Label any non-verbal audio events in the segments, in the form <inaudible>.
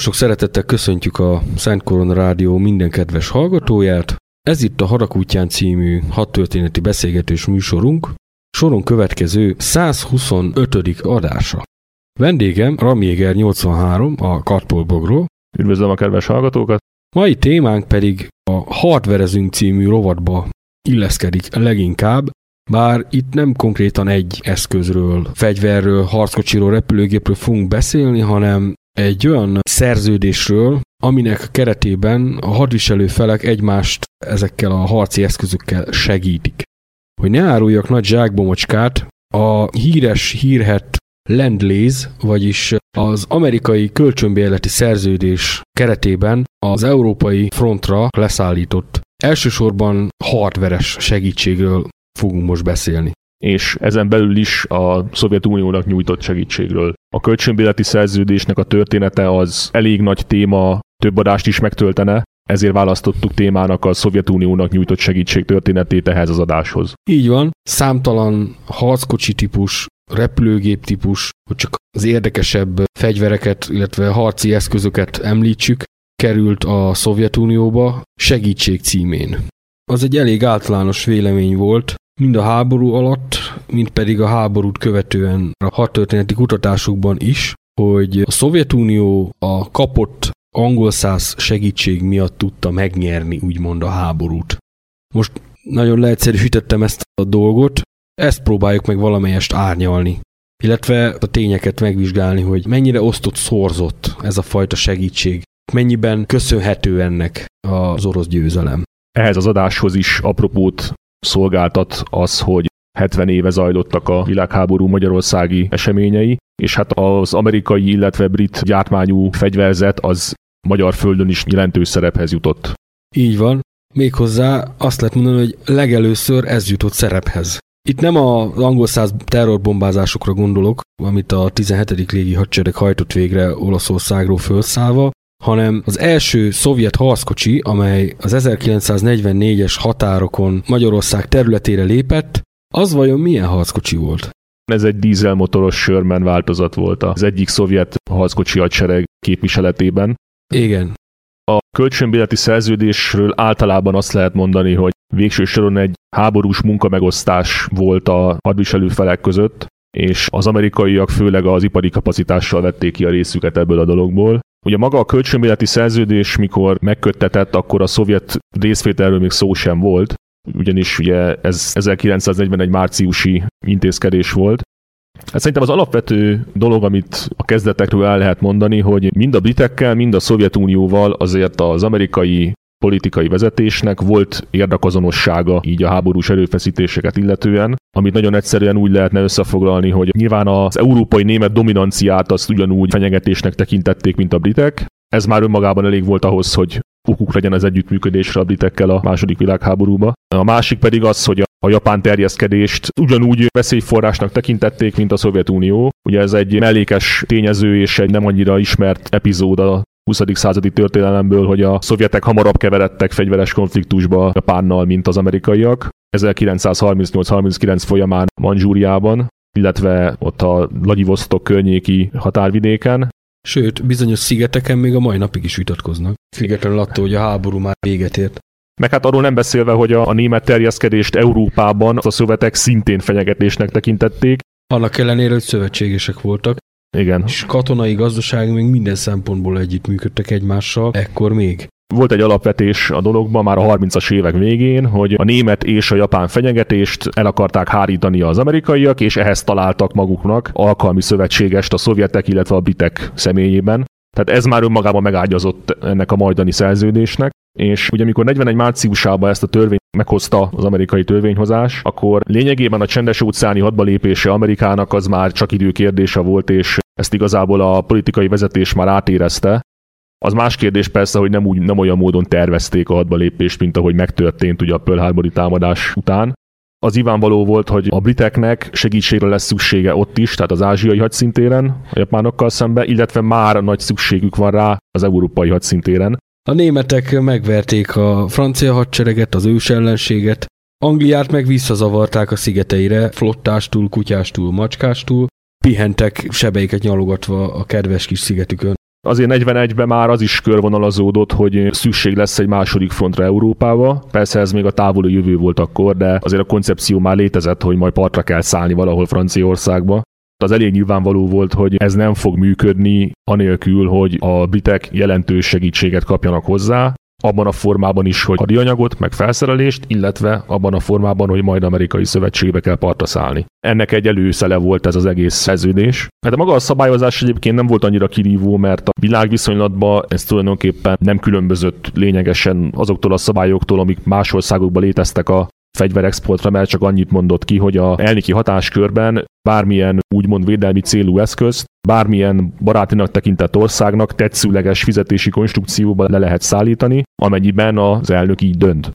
Nagyon sok szeretettel köszöntjük a Szent Korona Rádió minden kedves hallgatóját. Ez itt a Harakútján című hat történeti beszélgetős műsorunk, soron következő 125. adása. Vendégem Ramjéger 83 a Katpolbogról. Üdvözlöm a kedves hallgatókat! Mai témánk pedig a Hardverezünk című rovatba illeszkedik leginkább, bár itt nem konkrétan egy eszközről, fegyverről, harckocsiról, repülőgépről fogunk beszélni, hanem egy olyan szerződésről, aminek keretében a hadviselő felek egymást ezekkel a harci eszközökkel segítik. Hogy ne áruljak nagy zsákbomocskát, a híres, hírhet Lend-Lease, vagyis az amerikai kölcsönbérleti szerződés keretében az európai frontra leszállított elsősorban hardveres segítségről fogunk most beszélni és ezen belül is a Szovjetuniónak nyújtott segítségről. A kölcsönbéleti szerződésnek a története az elég nagy téma, több adást is megtöltene, ezért választottuk témának a Szovjetuniónak nyújtott segítség történetét ehhez az adáshoz. Így van, számtalan harckocsi típus, repülőgép típus, hogy csak az érdekesebb fegyvereket, illetve harci eszközöket említsük, került a Szovjetunióba segítség címén. Az egy elég általános vélemény volt, mind a háború alatt, mind pedig a háborút követően a hadtörténeti kutatásokban is, hogy a Szovjetunió a kapott angol száz segítség miatt tudta megnyerni úgymond a háborút. Most nagyon leegyszerűsítettem ezt a dolgot, ezt próbáljuk meg valamelyest árnyalni, illetve a tényeket megvizsgálni, hogy mennyire osztott, szorzott ez a fajta segítség, mennyiben köszönhető ennek az orosz győzelem. Ehhez az adáshoz is apropót szolgáltat az, hogy 70 éve zajlottak a világháború magyarországi eseményei, és hát az amerikai, illetve brit gyártmányú fegyverzet az magyar földön is jelentős szerephez jutott. Így van. Méghozzá azt lehet mondani, hogy legelőször ez jutott szerephez. Itt nem az angol száz terrorbombázásokra gondolok, amit a 17. légi hadsereg hajtott végre Olaszországról felszállva, hanem az első szovjet harckocsi, amely az 1944-es határokon Magyarország területére lépett, az vajon milyen harckocsi volt? Ez egy dízelmotoros Sherman változat volt az egyik szovjet harckocsi hadsereg képviseletében. Igen. A kölcsönbéleti szerződésről általában azt lehet mondani, hogy végső soron egy háborús munkamegosztás volt a hadviselő felek között, és az amerikaiak főleg az ipari kapacitással vették ki a részüket ebből a dologból. Ugye maga a kölcsönbéleti szerződés, mikor megköttetett, akkor a szovjet részvételről még szó sem volt, ugyanis ugye ez 1941 márciusi intézkedés volt. Hát szerintem az alapvető dolog, amit a kezdetekről el lehet mondani, hogy mind a britekkel, mind a Szovjetunióval azért az amerikai politikai vezetésnek volt érdekozonossága így a háborús erőfeszítéseket illetően, amit nagyon egyszerűen úgy lehetne összefoglalni, hogy nyilván az európai német dominanciát azt ugyanúgy fenyegetésnek tekintették, mint a britek. Ez már önmagában elég volt ahhoz, hogy okuk legyen az együttműködésre a britekkel a második világháborúba. A másik pedig az, hogy a japán terjeszkedést ugyanúgy veszélyforrásnak tekintették, mint a Szovjetunió. Ugye ez egy mellékes tényező és egy nem annyira ismert epizód a 20. századi történelemből, hogy a szovjetek hamarabb keveredtek fegyveres konfliktusba Japánnal, mint az amerikaiak. 1938-39 folyamán Manzsúriában, illetve ott a Vladivostok környéki határvidéken, Sőt, bizonyos szigeteken még a mai napig is vitatkoznak. Függetlenül attól, hogy a háború már véget ért. Meg hát arról nem beszélve, hogy a, a német terjeszkedést Európában a szövetek szintén fenyegetésnek tekintették. Annak ellenére, hogy szövetségesek voltak. Igen. És katonai, gazdasági, még minden szempontból együttműködtek egymással, ekkor még. Volt egy alapvetés a dologban már a 30-as évek végén, hogy a német és a japán fenyegetést el akarták hárítani az amerikaiak, és ehhez találtak maguknak alkalmi szövetségest a szovjetek, illetve a britek személyében. Tehát ez már önmagában megágyazott ennek a majdani szerződésnek, és ugye amikor 41 márciusában ezt a törvényt meghozta az amerikai törvényhozás, akkor lényegében a csendes óceáni hadbalépése Amerikának az már csak idő kérdése volt, és ezt igazából a politikai vezetés már átérezte, az más kérdés persze, hogy nem, úgy, nem olyan módon tervezték a hadbalépést, mint ahogy megtörtént ugye a Pearl Harbori támadás után. Az nyilvánvaló volt, hogy a briteknek segítségre lesz szüksége ott is, tehát az ázsiai hadszintéren, a japánokkal szemben, illetve már nagy szükségük van rá az európai hadszintéren. A németek megverték a francia hadsereget, az ős ellenséget, Angliát meg visszazavarták a szigeteire, flottástól, kutyástól, macskástól, pihentek sebeiket nyalogatva a kedves kis szigetükön. Azért 41-ben már az is körvonalazódott, hogy szükség lesz egy második frontra Európába. Persze ez még a távoli jövő volt akkor, de azért a koncepció már létezett, hogy majd partra kell szállni valahol Franciaországba. Az elég nyilvánvaló volt, hogy ez nem fog működni anélkül, hogy a britek jelentős segítséget kapjanak hozzá, abban a formában is, hogy hadianyagot, meg felszerelést, illetve abban a formában, hogy majd amerikai szövetségbe kell partra szállni. Ennek egy előszele volt ez az egész szerződés. Hát maga a szabályozás egyébként nem volt annyira kirívó, mert a világviszonylatban ez tulajdonképpen nem különbözött lényegesen azoktól a szabályoktól, amik más országokban léteztek a fegyverexportra, mert csak annyit mondott ki, hogy a elnöki hatáskörben bármilyen úgymond védelmi célú eszközt bármilyen barátinak tekintett országnak tetszőleges fizetési konstrukcióba le lehet szállítani, amennyiben az elnök így dönt.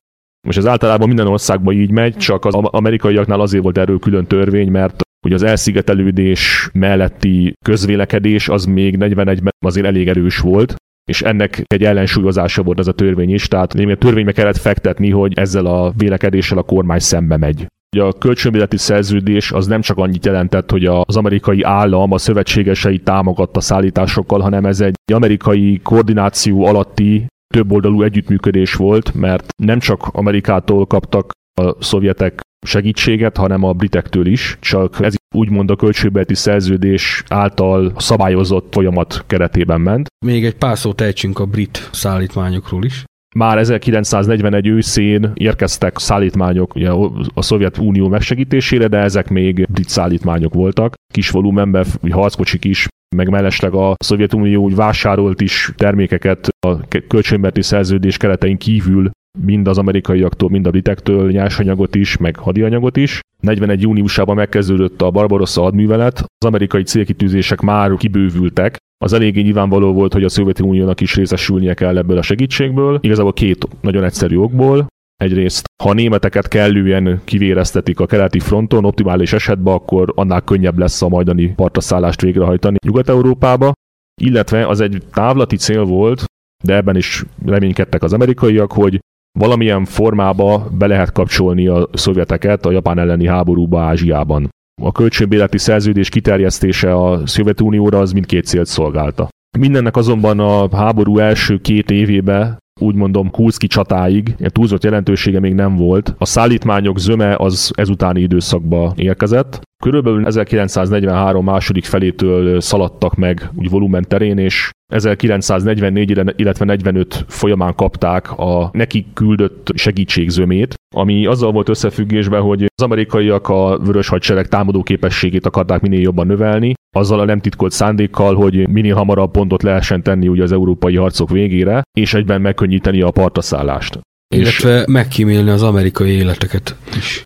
Most ez általában minden országban így megy, csak az amerikaiaknál azért volt erről külön törvény, mert hogy az elszigetelődés melletti közvélekedés az még 41-ben azért elég erős volt, és ennek egy ellensúlyozása volt ez a törvény is, tehát a törvénybe kellett fektetni, hogy ezzel a vélekedéssel a kormány szembe megy. Ugye a kölcsönbéleti szerződés az nem csak annyit jelentett, hogy az amerikai állam a szövetségesei támogatta szállításokkal, hanem ez egy amerikai koordináció alatti többoldalú együttműködés volt, mert nem csak Amerikától kaptak a szovjetek segítséget, hanem a britektől is, csak ez úgymond a költségbeti szerződés által szabályozott folyamat keretében ment. Még egy pár szót ejtsünk a brit szállítmányokról is. Már 1941 őszén érkeztek szállítmányok ugye, a Szovjetunió megsegítésére, de ezek még brit szállítmányok voltak. Kis volumenben, harckocsik is, meg mellesleg a Szovjetunió úgy vásárolt is termékeket a kölcsönbeti szerződés keretein kívül mind az amerikaiaktól, mind a britektől nyersanyagot is, meg hadianyagot is. 41. júniusában megkezdődött a Barbarossa hadművelet, az amerikai célkitűzések már kibővültek, az eléggé nyilvánvaló volt, hogy a Szovjetuniónak is részesülnie kell ebből a segítségből. Igazából két nagyon egyszerű okból. Egyrészt, ha a németeket kellően kivéreztetik a keleti fronton, optimális esetben, akkor annál könnyebb lesz a majdani partaszállást végrehajtani Nyugat-Európába. Illetve az egy távlati cél volt, de ebben is reménykedtek az amerikaiak, hogy valamilyen formába be lehet kapcsolni a szovjeteket a japán elleni háborúba Ázsiában. A kölcsönbéleti szerződés kiterjesztése a Szovjetunióra az mindkét célt szolgálta. Mindennek azonban a háború első két évében úgy mondom Kulszki csatáig, ilyen túlzott jelentősége még nem volt. A szállítmányok zöme az ezutáni időszakba érkezett. Körülbelül 1943 második felétől szaladtak meg úgy volumen terén, és 1944, illetve 45 folyamán kapták a nekik küldött segítségzömét, ami azzal volt összefüggésben, hogy az amerikaiak a vörös hadsereg támadó képességét akarták minél jobban növelni, azzal a nem titkolt szándékkal, hogy minél hamarabb pontot lehessen tenni ugye az európai harcok végére, és egyben megkönnyíteni a partaszállást. Illetve és... megkímélni az amerikai életeket is.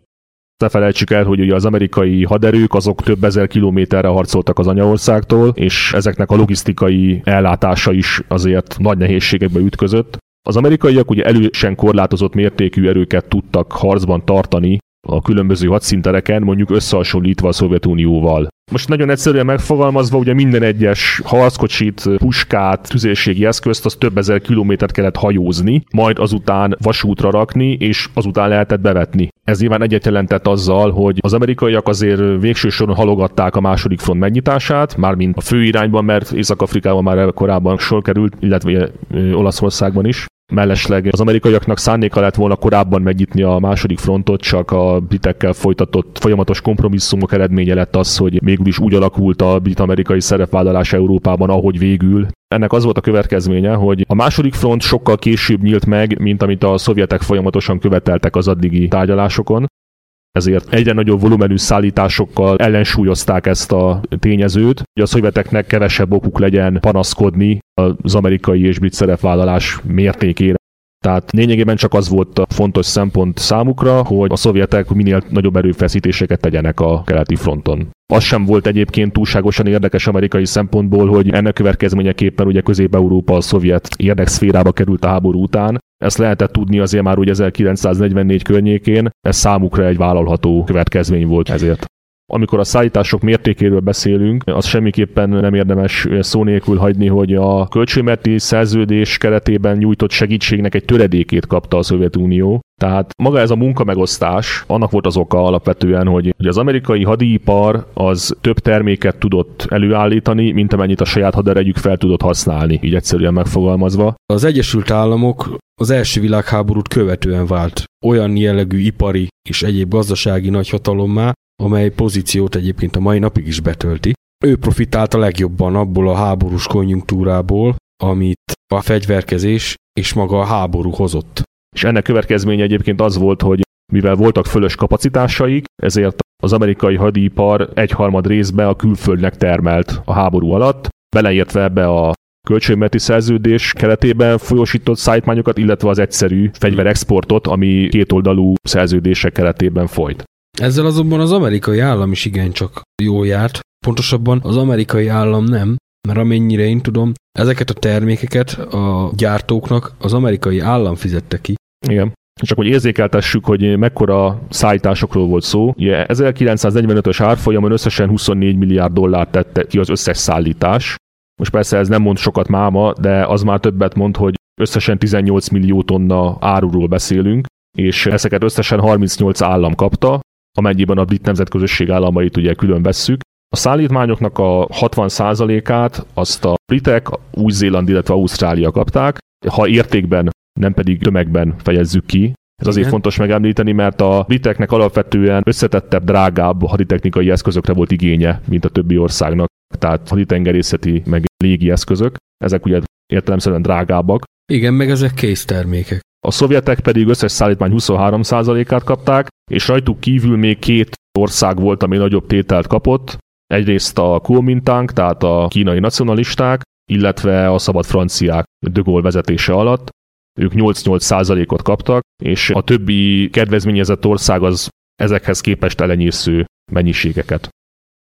Ne felejtsük el, hogy ugye az amerikai haderők azok több ezer kilométerre harcoltak az anyaországtól, és ezeknek a logisztikai ellátása is azért nagy nehézségekbe ütközött. Az amerikaiak ugye elősen korlátozott mértékű erőket tudtak harcban tartani a különböző hadszintereken, mondjuk összehasonlítva a Szovjetunióval. Most nagyon egyszerűen megfogalmazva, ugye minden egyes harckocsit, puskát, tüzérségi eszközt, az több ezer kilométert kellett hajózni, majd azután vasútra rakni, és azután lehetett bevetni. Ez nyilván egyet jelentett azzal, hogy az amerikaiak azért végső soron halogatták a második front megnyitását, mármint a fő irányban, mert Észak-Afrikában már korábban sor került, illetve Olaszországban is. Mellesleg az amerikaiaknak szándéka lett volna korábban megnyitni a második frontot, csak a britekkel folytatott folyamatos kompromisszumok eredménye lett az, hogy végül is úgy alakult a brit-amerikai szerepvállalás Európában, ahogy végül. Ennek az volt a következménye, hogy a második front sokkal később nyílt meg, mint amit a szovjetek folyamatosan követeltek az addigi tárgyalásokon ezért egyre nagyobb volumenű szállításokkal ellensúlyozták ezt a tényezőt, hogy a szovjeteknek kevesebb okuk legyen panaszkodni az amerikai és brit szerepvállalás mértékére. Tehát lényegében csak az volt a fontos szempont számukra, hogy a szovjetek minél nagyobb erőfeszítéseket tegyenek a keleti fronton. Az sem volt egyébként túlságosan érdekes amerikai szempontból, hogy ennek következményeképpen ugye Közép-Európa a szovjet érdekszférába került a háború után. Ezt lehetett tudni azért már úgy 1944 környékén, ez számukra egy vállalható következmény volt ezért. Amikor a szállítások mértékéről beszélünk, az semmiképpen nem érdemes szó nélkül hagyni, hogy a kölcsönmeti szerződés keretében nyújtott segítségnek egy töredékét kapta a Szovjetunió. Tehát maga ez a munkamegosztás, annak volt az oka alapvetően, hogy, az amerikai hadipar az több terméket tudott előállítani, mint amennyit a saját haderegyük fel tudott használni, így egyszerűen megfogalmazva. Az Egyesült Államok az első világháborút követően vált olyan jellegű ipari és egyéb gazdasági nagyhatalommá, amely pozíciót egyébként a mai napig is betölti. Ő profitált a legjobban abból a háborús konjunktúrából, amit a fegyverkezés és maga a háború hozott. És ennek következménye egyébként az volt, hogy mivel voltak fölös kapacitásaik, ezért az amerikai hadipar egyharmad részbe a külföldnek termelt a háború alatt, beleértve ebbe a kölcsönmeti szerződés keretében folyosított szállítmányokat, illetve az egyszerű fegyverexportot, ami kétoldalú szerződések keretében folyt. Ezzel azonban az amerikai állam is igencsak jó járt, pontosabban az amerikai állam nem, mert amennyire én tudom, ezeket a termékeket a gyártóknak az amerikai állam fizette ki. Igen. Csak hogy érzékeltessük, hogy mekkora szállításokról volt szó. Ugye 1945-ös árfolyamon összesen 24 milliárd dollárt tette ki az összes szállítás. Most persze ez nem mond sokat máma, de az már többet mond, hogy összesen 18 millió tonna áruról beszélünk, és ezeket összesen 38 állam kapta, amennyiben a brit nemzetközösség államait ugye külön vesszük. A szállítmányoknak a 60%-át azt a britek, Új-Zéland, illetve Ausztrália kapták, ha értékben, nem pedig tömegben fejezzük ki, Ez azért Igen. fontos megemlíteni, mert a briteknek alapvetően összetettebb, drágább haditechnikai eszközökre volt igénye, mint a többi országnak. Tehát haditengerészeti, meg légi eszközök. Ezek ugye értelemszerűen drágábbak. Igen, meg ezek késztermékek. A szovjetek pedig összes szállítmány 23%-át kapták, és rajtuk kívül még két ország volt, ami nagyobb tételt kapott. Egyrészt a Kuomintang, tehát a kínai nacionalisták, illetve a szabad franciák de vezetése alatt. Ők 8-8%-ot kaptak, és a többi kedvezményezett ország az ezekhez képest elenyésző mennyiségeket.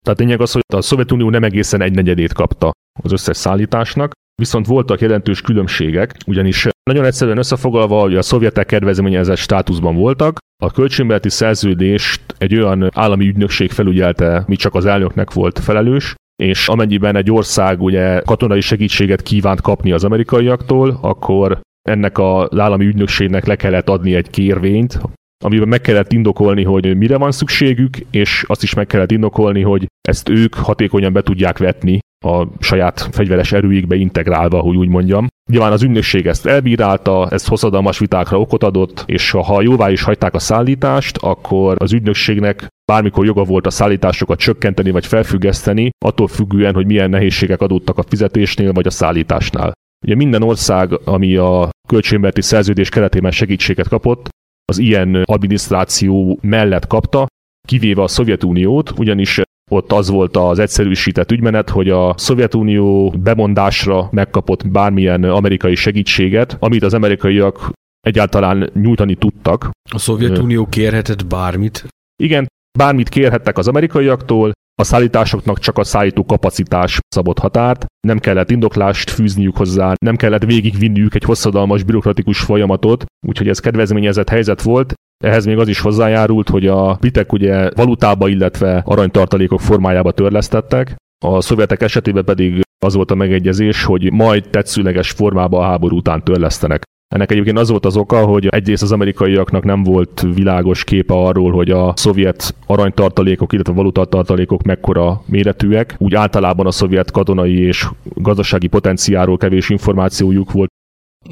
Tehát lényeg az, hogy a Szovjetunió nem egészen egy negyedét kapta az összes szállításnak, viszont voltak jelentős különbségek, ugyanis nagyon egyszerűen összefoglalva, hogy a szovjetek kedvezményezett státuszban voltak, a kölcsönbeleti szerződést egy olyan állami ügynökség felügyelte, mi csak az elnöknek volt felelős, és amennyiben egy ország ugye katonai segítséget kívánt kapni az amerikaiaktól, akkor ennek az állami ügynökségnek le kellett adni egy kérvényt, amiben meg kellett indokolni, hogy mire van szükségük, és azt is meg kellett indokolni, hogy ezt ők hatékonyan be tudják vetni a saját fegyveres erőikbe integrálva, hogy úgy mondjam. Nyilván az ügynökség ezt elbírálta, ezt hosszadalmas vitákra okot adott, és ha jóvá is hagyták a szállítást, akkor az ügynökségnek bármikor joga volt a szállításokat csökkenteni vagy felfüggeszteni, attól függően, hogy milyen nehézségek adódtak a fizetésnél vagy a szállításnál. Ugye minden ország, ami a kölcsönberti szerződés keretében segítséget kapott, az ilyen adminisztráció mellett kapta, kivéve a Szovjetuniót, ugyanis ott az volt az egyszerűsített ügymenet, hogy a Szovjetunió bemondásra megkapott bármilyen amerikai segítséget, amit az amerikaiak egyáltalán nyújtani tudtak. A Szovjetunió kérhetett bármit. Igen, bármit kérhettek az amerikaiaktól, a szállításoknak csak a szállító kapacitás szabott határt, nem kellett indoklást fűzniük hozzá, nem kellett végigvinniük egy hosszadalmas bürokratikus folyamatot, úgyhogy ez kedvezményezett helyzet volt. Ehhez még az is hozzájárult, hogy a britek ugye valutába, illetve aranytartalékok formájába törlesztettek, a szovjetek esetében pedig az volt a megegyezés, hogy majd tetszőleges formába a háború után törlesztenek. Ennek egyébként az volt az oka, hogy egyrészt az amerikaiaknak nem volt világos képe arról, hogy a szovjet aranytartalékok, illetve valutatartalékok mekkora méretűek. Úgy általában a szovjet katonai és gazdasági potenciáról kevés információjuk volt.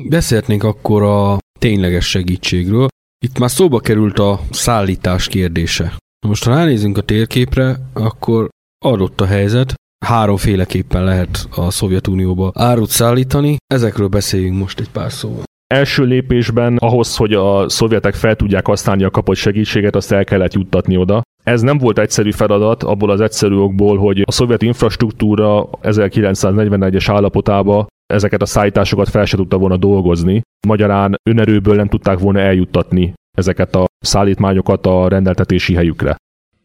Beszélhetnénk akkor a tényleges segítségről. Itt már szóba került a szállítás kérdése. Most ha ránézünk a térképre, akkor adott a helyzet, háromféleképpen lehet a Szovjetunióba árut szállítani, ezekről beszéljünk most egy pár szóval. Első lépésben ahhoz, hogy a szovjetek fel tudják használni a kapott segítséget, azt el kellett juttatni oda. Ez nem volt egyszerű feladat, abból az egyszerű okból, hogy a szovjet infrastruktúra 1941-es állapotába ezeket a szállításokat fel se tudta volna dolgozni. Magyarán önerőből nem tudták volna eljuttatni ezeket a szállítmányokat a rendeltetési helyükre.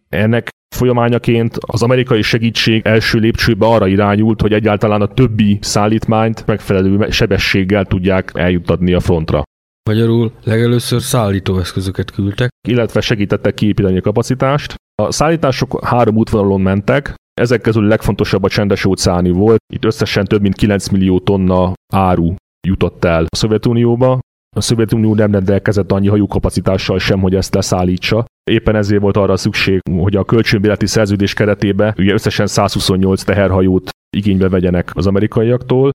Ennek folyamányaként az amerikai segítség első lépcsőbe arra irányult, hogy egyáltalán a többi szállítmányt megfelelő sebességgel tudják eljuttatni a frontra. Magyarul legelőször szállítóeszközöket küldtek, illetve segítettek kiépíteni a kapacitást. A szállítások három útvonalon mentek, ezek közül a legfontosabb a csendes óceáni volt. Itt összesen több mint 9 millió tonna áru jutott el a Szovjetunióba. A Szovjetunió nem rendelkezett annyi hajókapacitással sem, hogy ezt leszállítsa. Éppen ezért volt arra szükség, hogy a kölcsönbéleti szerződés keretében ugye összesen 128 teherhajót igénybe vegyenek az amerikaiaktól.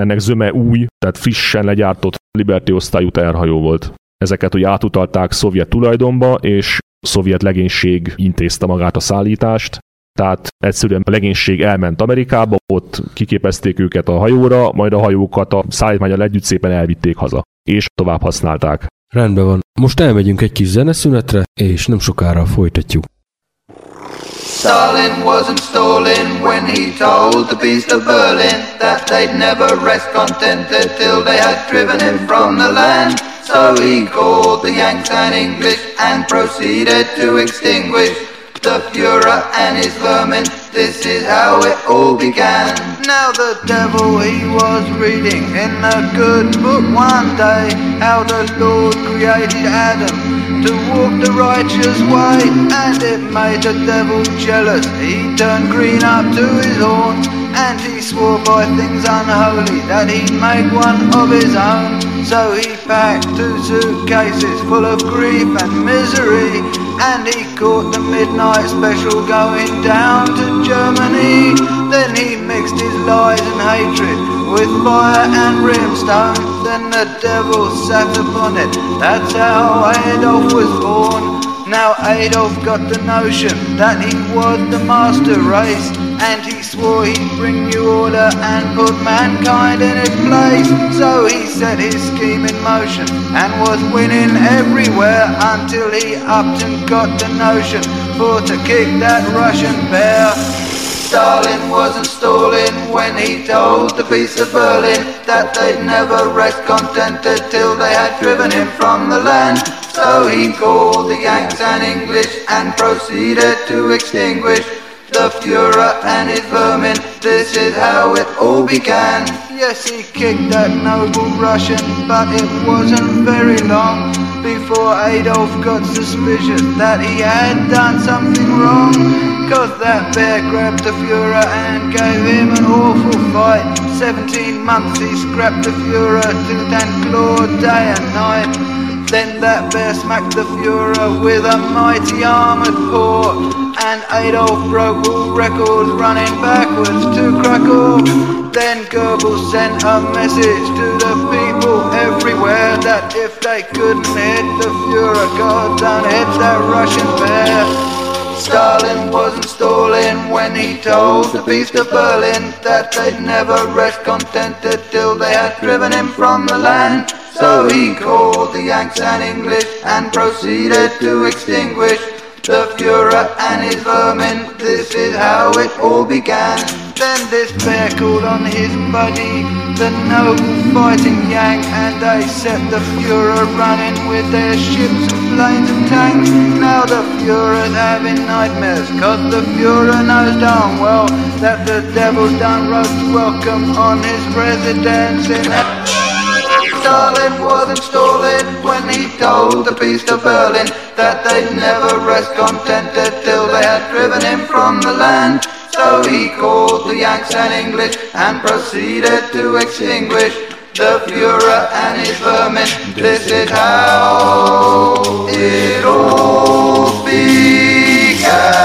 Ennek zöme új, tehát frissen legyártott Liberty osztályú teherhajó volt. Ezeket ugye átutalták szovjet tulajdonba, és szovjet legénység intézte magát a szállítást, tehát egyszerűen a legénység elment Amerikába, ott kiképezték őket a hajóra, majd a hajókat a szállítmányal együtt szépen elvitték haza, és tovább használták. Rendben van. Most elmegyünk egy kis zeneszünetre, és nem sokára folytatjuk. Stalin wasn't stalling when he told the beast of Berlin that they'd never rest contented till they had driven him from the land. So he called the Yanks and English and proceeded to extinguish the Fuhrer and his vermin. This is how it all began. Now the devil he was reading in a good book one day how the Lord created Adam to walk the righteous way, and it made the devil jealous. He turned green up to his horns. and he swore by things unholy that he'd make one of his own. So he packed two suitcases full of grief and misery, and he caught the midnight special going down to Germany. Then he mixed his lies and hatred with fire and brimstone. then the devil sat upon it. That's how Adolf was born. Now Adolf got the notion that he was the master race, and he swore he'd bring new order and put mankind in its place. So he set his scheme in motion and was winning everywhere until he upped and got the notion for to kick that Russian bear. Stalin wasn't stalling when he told the peace of Berlin that they'd never rest contented till they had driven him from the land. So he called the Yanks and English and proceeded to extinguish the Fuhrer and his vermin. This is how it all began. Yes, he kicked that noble Russian, but it wasn't very long before Adolf got suspicious that he had done something wrong. Cause that bear grabbed the Fuhrer and gave him an awful fight. 17 months he scrapped the Fuhrer tooth and claw day and night. Then that bear smacked the Fuhrer with a mighty armoured paw, and Adolf broke all records running backwards to Krakow. Then Goebbels sent a message to the people everywhere that if they couldn't hit the Fuhrer, God don't hit that Russian bear. Stalin wasn't stalling when he told the beast of Berlin that they'd never rest contented till they had driven him from the land. So he called the Yanks and English and proceeded to extinguish the Fuhrer and his vermin. This is how it all began. Then this bear called on his buddy, the noble fighting Yank, and they set the Fuhrer running with their ships and planes and tanks. Now the Fuhrer's having nightmares, cause the Fuhrer knows darn well that the devil's done roast welcome on his residence in Stalin wasn't stalling when he told the beast of Berlin that they'd never rest contented till they had driven him from the land. So he called the Yanks and English and proceeded to extinguish the Fuhrer and his vermin. This is how it all began.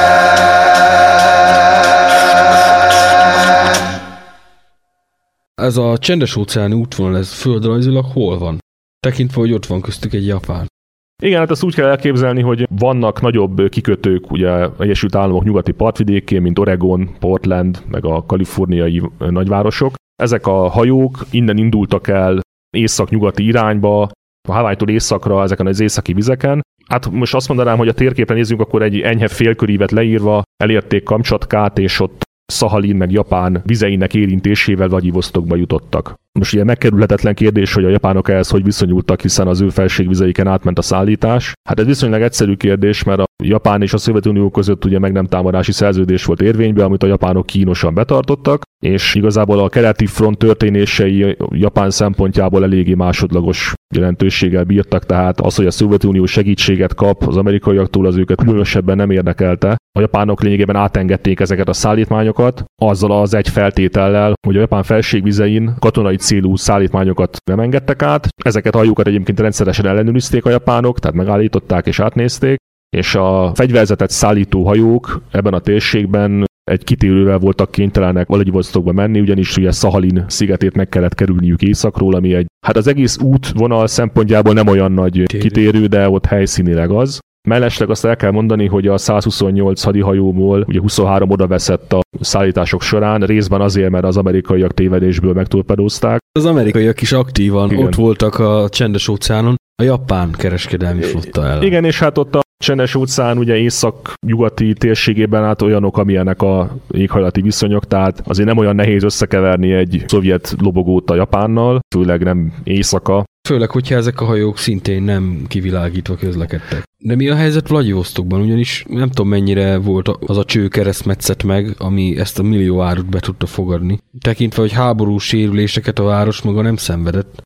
Ez a csendes óceáni útvonal, ez földrajzilag hol van? Tekintve, hogy ott van köztük egy japán. Igen, hát ezt úgy kell elképzelni, hogy vannak nagyobb kikötők ugye Egyesült Államok nyugati partvidékén, mint Oregon, Portland, meg a kaliforniai nagyvárosok. Ezek a hajók innen indultak el észak-nyugati irányba, a Hawaii-tól északra ezeken az északi vizeken. Hát most azt mondanám, hogy a térképen nézzünk, akkor egy enyhe félkörívet leírva elérték Kamcsatkát, és ott Szahalin meg Japán vizeinek érintésével Vladivostokba jutottak. Most ugye megkerülhetetlen kérdés, hogy a japánok ehhez hogy viszonyultak, hiszen az ő felségvizeiken átment a szállítás. Hát ez viszonylag egyszerű kérdés, mert a Japán és a Szovjetunió között ugye meg nem támadási szerződés volt érvényben, amit a japánok kínosan betartottak, és igazából a keleti front történései Japán szempontjából eléggé másodlagos jelentőséggel bírtak, tehát az, hogy a Szovjetunió segítséget kap az amerikaiaktól, az őket különösebben nem érdekelte. A japánok lényegében átengedték ezeket a szállítmányokat, azzal az egy feltétellel, hogy a japán felségvizein katonai célú szállítmányokat nem engedtek át. Ezeket a hajókat egyébként rendszeresen ellenőrizték a japánok, tehát megállították és átnézték, és a fegyverzetet szállító hajók ebben a térségben egy kitérővel voltak kénytelenek Vladivostokba menni, ugyanis ugye Szahalin szigetét meg kellett kerülniük északról, ami egy, hát az egész útvonal szempontjából nem olyan nagy Kitérő. kitérő, de ott helyszínileg az. Mellesleg azt el kell mondani, hogy a 128 hadihajóból ugye 23 oda veszett a szállítások során, részben azért, mert az amerikaiak tévedésből megtorpedózták. Az amerikaiak is aktívan Igen. Ott voltak a csendes óceánon, a japán kereskedelmi flotta ellen. Igen, és hát ott a Csendes óceán ugye észak-nyugati térségében át olyanok, amilyenek a éghajlati viszonyok, tehát azért nem olyan nehéz összekeverni egy szovjet lobogót a Japánnal, főleg nem éjszaka. Főleg, hogyha ezek a hajók szintén nem kivilágítva közlekedtek. De mi a helyzet Vladivostokban? Ugyanis nem tudom mennyire volt az a cső keresztmetszet meg, ami ezt a millió árut be tudta fogadni. Tekintve, hogy háborús sérüléseket a város maga nem szenvedett.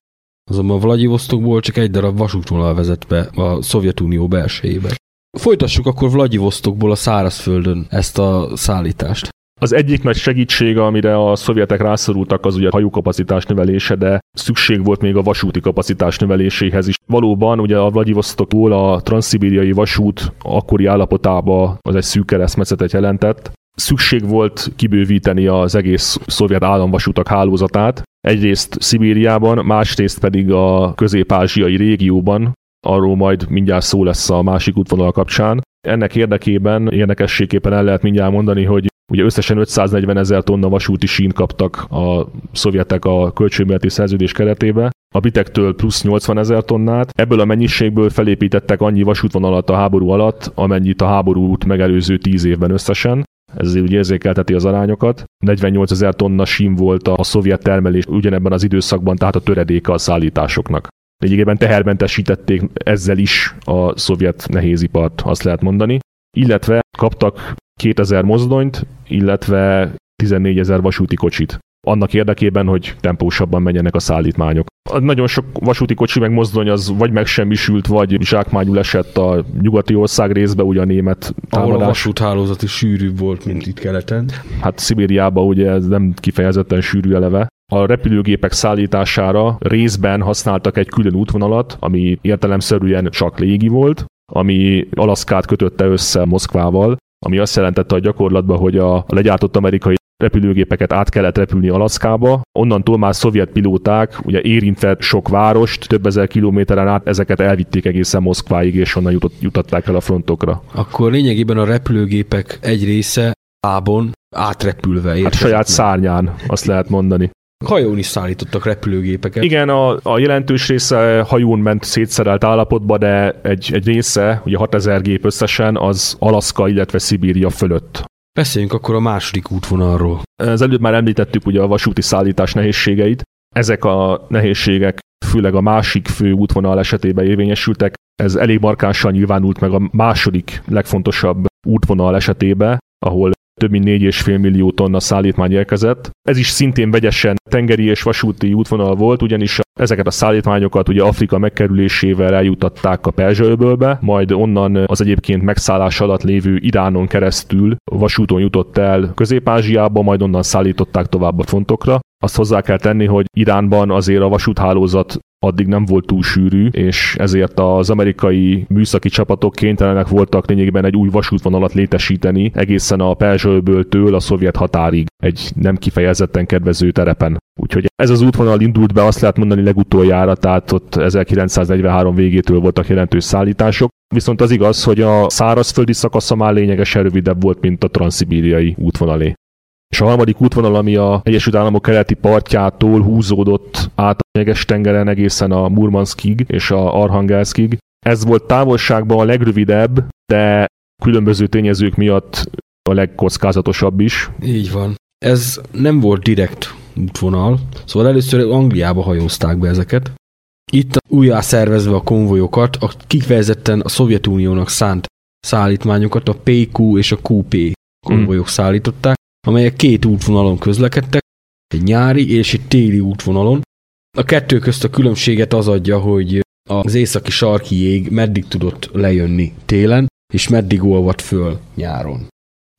Azonban Vladivostokból csak egy darab vasútvonal vezet be a Szovjetunió belsejébe. Folytassuk akkor Vladivostokból a szárazföldön ezt a szállítást. Az egyik nagy segítség, amire a szovjetek rászorultak, az ugye a hajókapacitás növelése, de szükség volt még a vasúti kapacitás növeléséhez is. Valóban ugye a Vladivostokból a transzibériai vasút akkori állapotában az egy szűk keresztmetszetet jelentett, szükség volt kibővíteni az egész szovjet államvasutak hálózatát, egyrészt Szibériában, másrészt pedig a közép-ázsiai régióban, arról majd mindjárt szó lesz a másik útvonal kapcsán. Ennek érdekében érdekességképpen el lehet mindjárt mondani, hogy Ugye összesen 540 ezer tonna vasúti sín kaptak a szovjetek a kölcsönbéleti szerződés keretébe, a bitektől plusz 80 ezer tonnát. Ebből a mennyiségből felépítettek annyi vasútvonalat a háború alatt, amennyit a háborút megelőző 10 évben összesen. Ez ugye érzékelteti az arányokat. 48 ezer tonna sim volt a szovjet termelés ugyanebben az időszakban, tehát a töredéke a szállításoknak. Lényegében tehermentesítették ezzel is a szovjet nehézipart, azt lehet mondani. Illetve kaptak 2000 mozdonyt, illetve 14 ezer vasúti kocsit. Annak érdekében, hogy tempósabban menjenek a szállítmányok. Nagyon sok vasúti kocsi meg mozdony az vagy megsemmisült, vagy zsákmányul esett a nyugati ország részbe, ugye a német támadás. Ahol a vasúthálózat is sűrűbb volt, mint itt keleten. Hát Szibériában ugye ez nem kifejezetten sűrű eleve. A repülőgépek szállítására részben használtak egy külön útvonalat, ami értelemszerűen csak légi volt, ami Alaszkát kötötte össze Moszkvával, ami azt jelentette a gyakorlatban, hogy a legyártott amerikai repülőgépeket át kellett repülni Alaszkába, onnantól már szovjet pilóták, ugye érintve sok várost, több ezer kilométeren át ezeket elvitték egészen Moszkváig, és onnan jutott, jutatták el a frontokra. Akkor lényegében a repülőgépek egy része ábon átrepülve érkezett. Hát saját szárnyán, azt lehet mondani. Hajón is szállítottak repülőgépeket. Igen, a, a jelentős része hajón ment szétszerelt állapotba, de egy, egy része, ugye 6000 gép összesen, az Alaszka, illetve Szibíria fölött. Beszéljünk akkor a második útvonalról. Az előbb már említettük ugye a vasúti szállítás nehézségeit. Ezek a nehézségek főleg a másik fő útvonal esetében érvényesültek. Ez elég markánsan nyilvánult meg a második legfontosabb útvonal esetében, ahol több mint 4,5 millió tonna szállítmány érkezett. Ez is szintén vegyesen tengeri és vasúti útvonal volt, ugyanis ezeket a szállítmányokat ugye Afrika megkerülésével eljutatták a Perzsa-öbölbe, majd onnan az egyébként megszállás alatt lévő Iránon keresztül vasúton jutott el Közép-Ázsiába, majd onnan szállították tovább a fontokra. Azt hozzá kell tenni, hogy Iránban azért a vasúthálózat addig nem volt túl sűrű, és ezért az amerikai műszaki csapatok kénytelenek voltak lényegében egy új vasútvonalat létesíteni egészen a Perzsölből a szovjet határig, egy nem kifejezetten kedvező terepen. Úgyhogy ez az útvonal indult be, azt lehet mondani legutoljára, tehát ott 1943 végétől voltak jelentős szállítások. Viszont az igaz, hogy a szárazföldi szakasza már lényegesen rövidebb volt, mint a transzibíriai útvonalé és a harmadik útvonal, ami a Egyesült Államok keleti partjától húzódott át a jeges tengeren egészen a Murmanskig és a Arhangelskig. Ez volt távolságban a legrövidebb, de különböző tényezők miatt a legkockázatosabb is. Így van. Ez nem volt direkt útvonal, szóval először Angliába hajózták be ezeket. Itt újjá szervezve a konvojokat, a kifejezetten a Szovjetuniónak szánt szállítmányokat a PQ és a QP konvojok hmm. szállították, amelyek két útvonalon közlekedtek, egy nyári és egy téli útvonalon. A kettő közt a különbséget az adja, hogy az északi sarki jég meddig tudott lejönni télen, és meddig olvadt föl nyáron.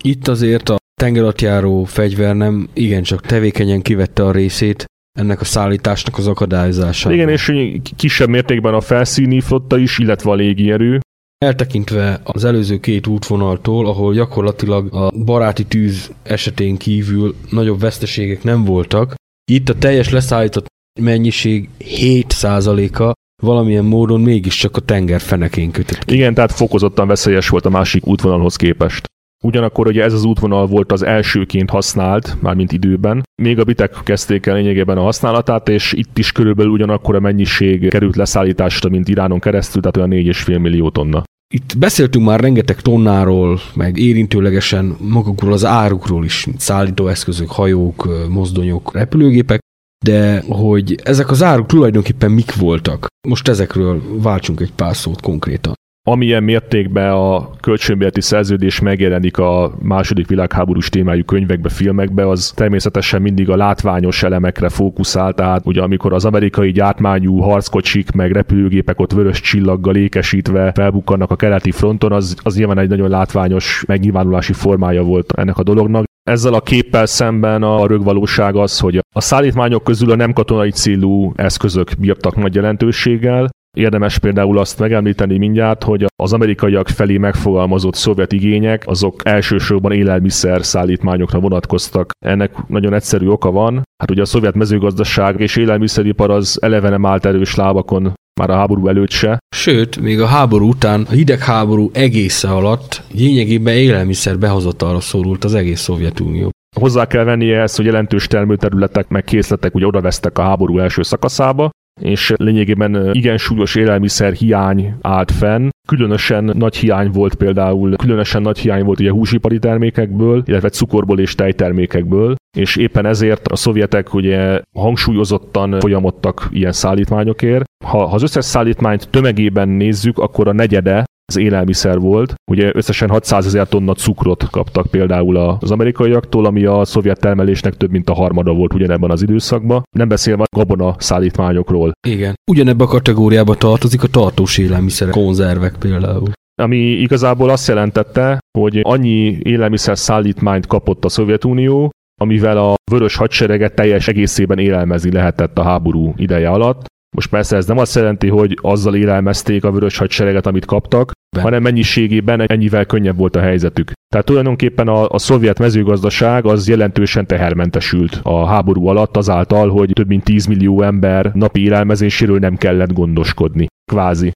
Itt azért a tengeralattjáró fegyver nem igencsak tevékenyen kivette a részét ennek a szállításnak az akadályozása. Igen, és kisebb mértékben a felszíni flotta is, illetve a légierő. Eltekintve az előző két útvonaltól, ahol gyakorlatilag a baráti tűz esetén kívül nagyobb veszteségek nem voltak, itt a teljes leszállított mennyiség 7%-a valamilyen módon mégiscsak a tenger fenekén kötött. Igen, tehát fokozottan veszélyes volt a másik útvonalhoz képest. Ugyanakkor ugye ez az útvonal volt az elsőként használt, mármint időben. Még a bitek kezdték el lényegében a használatát, és itt is körülbelül ugyanakkor a mennyiség került leszállításra, mint Iránon keresztül, tehát olyan 4,5 millió tonna. Itt beszéltünk már rengeteg tonnáról, meg érintőlegesen magukról az árukról is, mint szállítóeszközök, hajók, mozdonyok, repülőgépek, de hogy ezek az áruk tulajdonképpen mik voltak. Most ezekről váltsunk egy pár szót konkrétan amilyen mértékben a kölcsönbérleti szerződés megjelenik a második világháborús témájú könyvekbe, filmekbe, az természetesen mindig a látványos elemekre fókuszál, tehát ugye amikor az amerikai gyártmányú harckocsik meg repülőgépek ott vörös csillaggal ékesítve felbukkannak a keleti fronton, az, az nyilván egy nagyon látványos megnyilvánulási formája volt ennek a dolognak. Ezzel a képpel szemben a rögvalóság az, hogy a szállítmányok közül a nem katonai célú eszközök bírtak nagy jelentőséggel, Érdemes például azt megemlíteni mindjárt, hogy az amerikaiak felé megfogalmazott szovjet igények, azok elsősorban élelmiszer szállítmányokra vonatkoztak. Ennek nagyon egyszerű oka van. Hát ugye a szovjet mezőgazdaság és élelmiszeripar az eleve nem állt erős lábakon már a háború előtt se. Sőt, még a háború után, a hidegháború egésze alatt lényegében élelmiszer behozatalra szorult az egész Szovjetunió. Hozzá kell venni ehhez, hogy jelentős termőterületek meg készletek ugye odavesztek a háború első szakaszába, és lényegében igen súlyos élelmiszer hiány állt fenn. Különösen nagy hiány volt például, különösen nagy hiány volt ugye húsipari termékekből, illetve cukorból és tejtermékekből, és éppen ezért a szovjetek ugye hangsúlyozottan folyamodtak ilyen szállítmányokért. Ha, ha az összes szállítmányt tömegében nézzük, akkor a negyede az élelmiszer volt. Ugye összesen 600 ezer tonna cukrot kaptak például az amerikaiaktól, ami a szovjet termelésnek több mint a harmada volt ugyanebben az időszakban. Nem beszélve a gabona szállítmányokról. Igen. Ugyanebbe a kategóriába tartozik a tartós élelmiszer, konzervek például ami igazából azt jelentette, hogy annyi élelmiszer szállítmányt kapott a Szovjetunió, amivel a vörös hadsereget teljes egészében élelmezni lehetett a háború ideje alatt. Most persze ez nem azt jelenti, hogy azzal élelmezték a vörös hadsereget, amit kaptak, ben. hanem mennyiségében ennyivel könnyebb volt a helyzetük. Tehát tulajdonképpen a, a szovjet mezőgazdaság az jelentősen tehermentesült a háború alatt azáltal, hogy több mint 10 millió ember napi élelmezéséről nem kellett gondoskodni. Kvázi.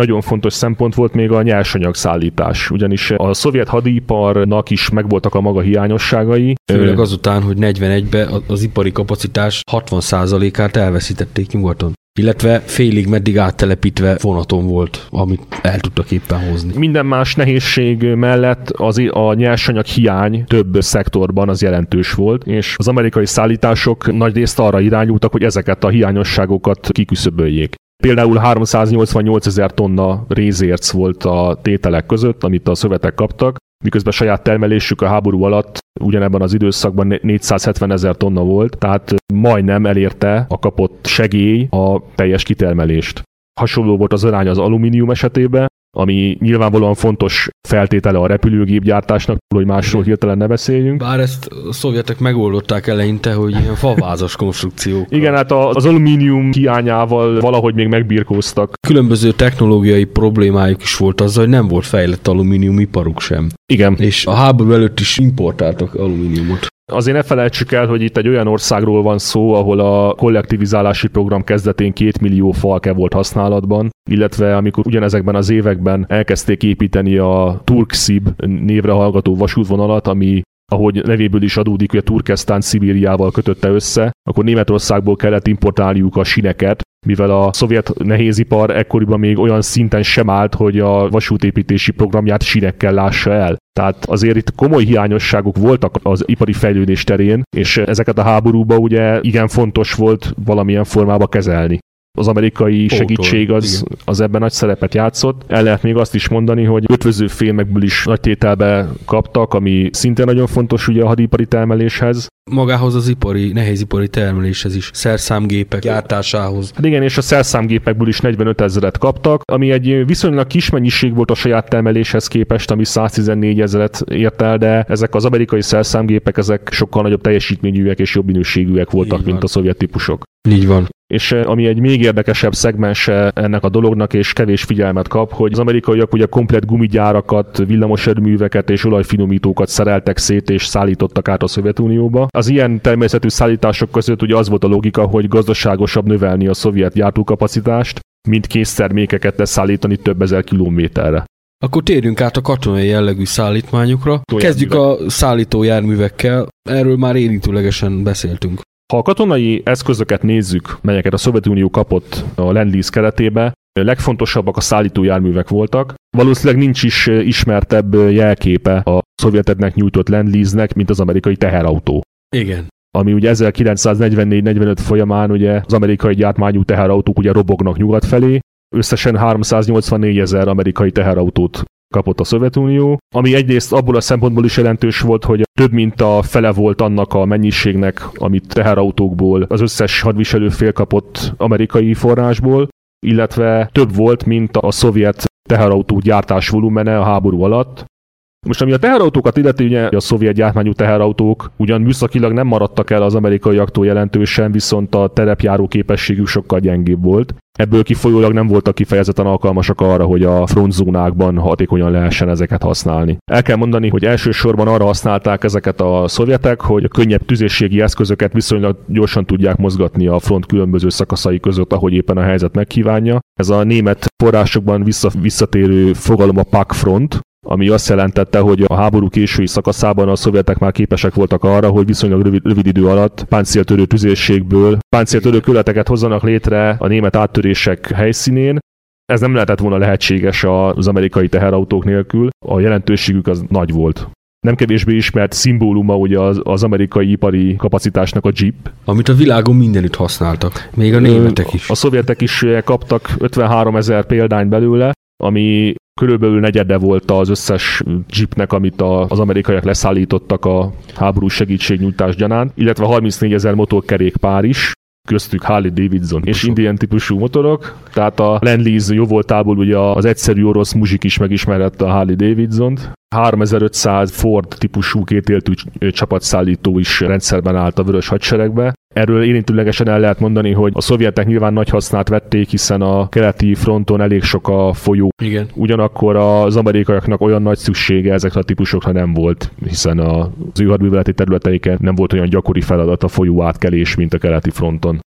Nagyon fontos szempont volt még a nyersanyag szállítás, ugyanis a szovjet hadiparnak is megvoltak a maga hiányosságai. Főleg azután, hogy 41-ben az ipari kapacitás 60%-át elveszítették nyugaton illetve félig meddig áttelepítve vonaton volt, amit el tudtak éppen hozni. Minden más nehézség mellett az a nyersanyag hiány több szektorban az jelentős volt, és az amerikai szállítások nagy részt arra irányultak, hogy ezeket a hiányosságokat kiküszöböljék. Például 388 ezer tonna rézérc volt a tételek között, amit a szövetek kaptak, miközben saját termelésük a háború alatt ugyanebben az időszakban 470 ezer tonna volt, tehát majdnem elérte a kapott segély a teljes kitermelést. Hasonló volt az arány az alumínium esetében, ami nyilvánvalóan fontos feltétele a repülőgépgyártásnak, hogy másról hirtelen ne beszéljünk. Bár ezt a szovjetek megoldották eleinte, hogy ilyen favázas konstrukciók. <laughs> Igen, hát az alumínium hiányával valahogy még megbirkóztak. Különböző technológiai problémájuk is volt azzal, hogy nem volt fejlett alumínium iparuk sem. Igen. És a háború előtt is importáltak alumíniumot. Azért ne felejtsük el, hogy itt egy olyan országról van szó, ahol a kollektivizálási program kezdetén két millió falke volt használatban, illetve amikor ugyanezekben az években elkezdték építeni a Turkszib névre hallgató vasútvonalat, ami ahogy nevéből is adódik, hogy a Turkesztán Szibériával kötötte össze, akkor Németországból kellett importálniuk a sineket, mivel a szovjet nehézipar ekkoriban még olyan szinten sem állt, hogy a vasútépítési programját sinekkel lássa el. Tehát azért itt komoly hiányosságok voltak az ipari fejlődés terén, és ezeket a háborúba ugye igen fontos volt valamilyen formában kezelni az amerikai segítség az, az ebben nagy szerepet játszott. El lehet még azt is mondani, hogy ötvöző filmekből is nagy tételbe kaptak, ami szintén nagyon fontos ugye a hadipari termeléshez. Magához az ipari, nehézipari termeléshez is, szerszámgépek gyártásához. Hát igen, és a szerszámgépekből is 45 ezeret kaptak, ami egy viszonylag kis mennyiség volt a saját termeléshez képest, ami 114 ezeret ért el, de ezek az amerikai szerszámgépek, ezek sokkal nagyobb teljesítményűek és jobb minőségűek voltak, mint a szovjet típusok. Így van. És eh, ami egy még érdekesebb szegmense ennek a dolognak, és kevés figyelmet kap, hogy az amerikaiak ugye komplet gumigyárakat, villamoserőműveket és olajfinomítókat szereltek szét és szállítottak át a Szovjetunióba. Az ilyen természetű szállítások között ugye az volt a logika, hogy gazdaságosabb növelni a szovjet gyártókapacitást, mint késztermékeket leszállítani több ezer kilométerre. Akkor térjünk át a katonai jellegű szállítmányokra. Kezdjük a szállítójárművekkel. Erről már érintőlegesen beszéltünk. Ha a katonai eszközöket nézzük, melyeket a Szovjetunió kapott a Lend keretébe, legfontosabbak a szállítójárművek voltak. Valószínűleg nincs is ismertebb jelképe a szovjeteknek nyújtott Lend mint az amerikai teherautó. Igen ami ugye 1944-45 folyamán ugye az amerikai gyártmányú teherautók ugye robognak nyugat felé, összesen 384 ezer amerikai teherautót kapott a Szovjetunió, ami egyrészt abból a szempontból is jelentős volt, hogy több mint a fele volt annak a mennyiségnek, amit teherautókból az összes hadviselő fél kapott amerikai forrásból, illetve több volt, mint a szovjet teherautó gyártás volumene a háború alatt, Most ami a teherautókat illeti, ugye a szovjet gyártmányú teherautók ugyan műszakilag nem maradtak el az amerikaiaktól jelentősen, viszont a terepjáró képességük sokkal gyengébb volt. Ebből kifolyólag nem voltak kifejezetten alkalmasak arra, hogy a frontzónákban hatékonyan lehessen ezeket használni. El kell mondani, hogy elsősorban arra használták ezeket a szovjetek, hogy a könnyebb tüzérségi eszközöket viszonylag gyorsan tudják mozgatni a front különböző szakaszai között, ahogy éppen a helyzet megkívánja. Ez a német forrásokban vissza, visszatérő fogalom a Pak front, ami azt jelentette, hogy a háború késői szakaszában a szovjetek már képesek voltak arra, hogy viszonylag rövid, rövid idő alatt páncéltörő tüzérségből páncéltörő követeket hozzanak létre a német áttörések helyszínén, ez nem lehetett volna lehetséges az amerikai teherautók nélkül, a jelentőségük az nagy volt. Nem kevésbé ismert szimbóluma ugye az, az amerikai ipari kapacitásnak a Jeep. Amit a világon mindenütt használtak, még a németek is. A szovjetek is kaptak 53 ezer példány belőle, ami körülbelül negyede volt az összes jeepnek, amit az amerikaiak leszállítottak a háború segítségnyújtás gyanánt, illetve 34 ezer motorkerékpár is, köztük Harley Davidson és Indian típusú motorok, tehát a Lend-Lease jó voltából ugye az egyszerű orosz muzsik is megismerette a Harley Davidson-t, 3500 Ford típusú kétéltű csapatszállító is rendszerben állt a vörös hadseregbe. Erről érintőlegesen el lehet mondani, hogy a szovjetek nyilván nagy hasznát vették, hiszen a keleti fronton elég sok a folyó. Igen. Ugyanakkor az amerikaiaknak olyan nagy szüksége ezekre a típusokra nem volt, hiszen az ő hadműveleti területeiken nem volt olyan gyakori feladat a folyó átkelés, mint a keleti fronton.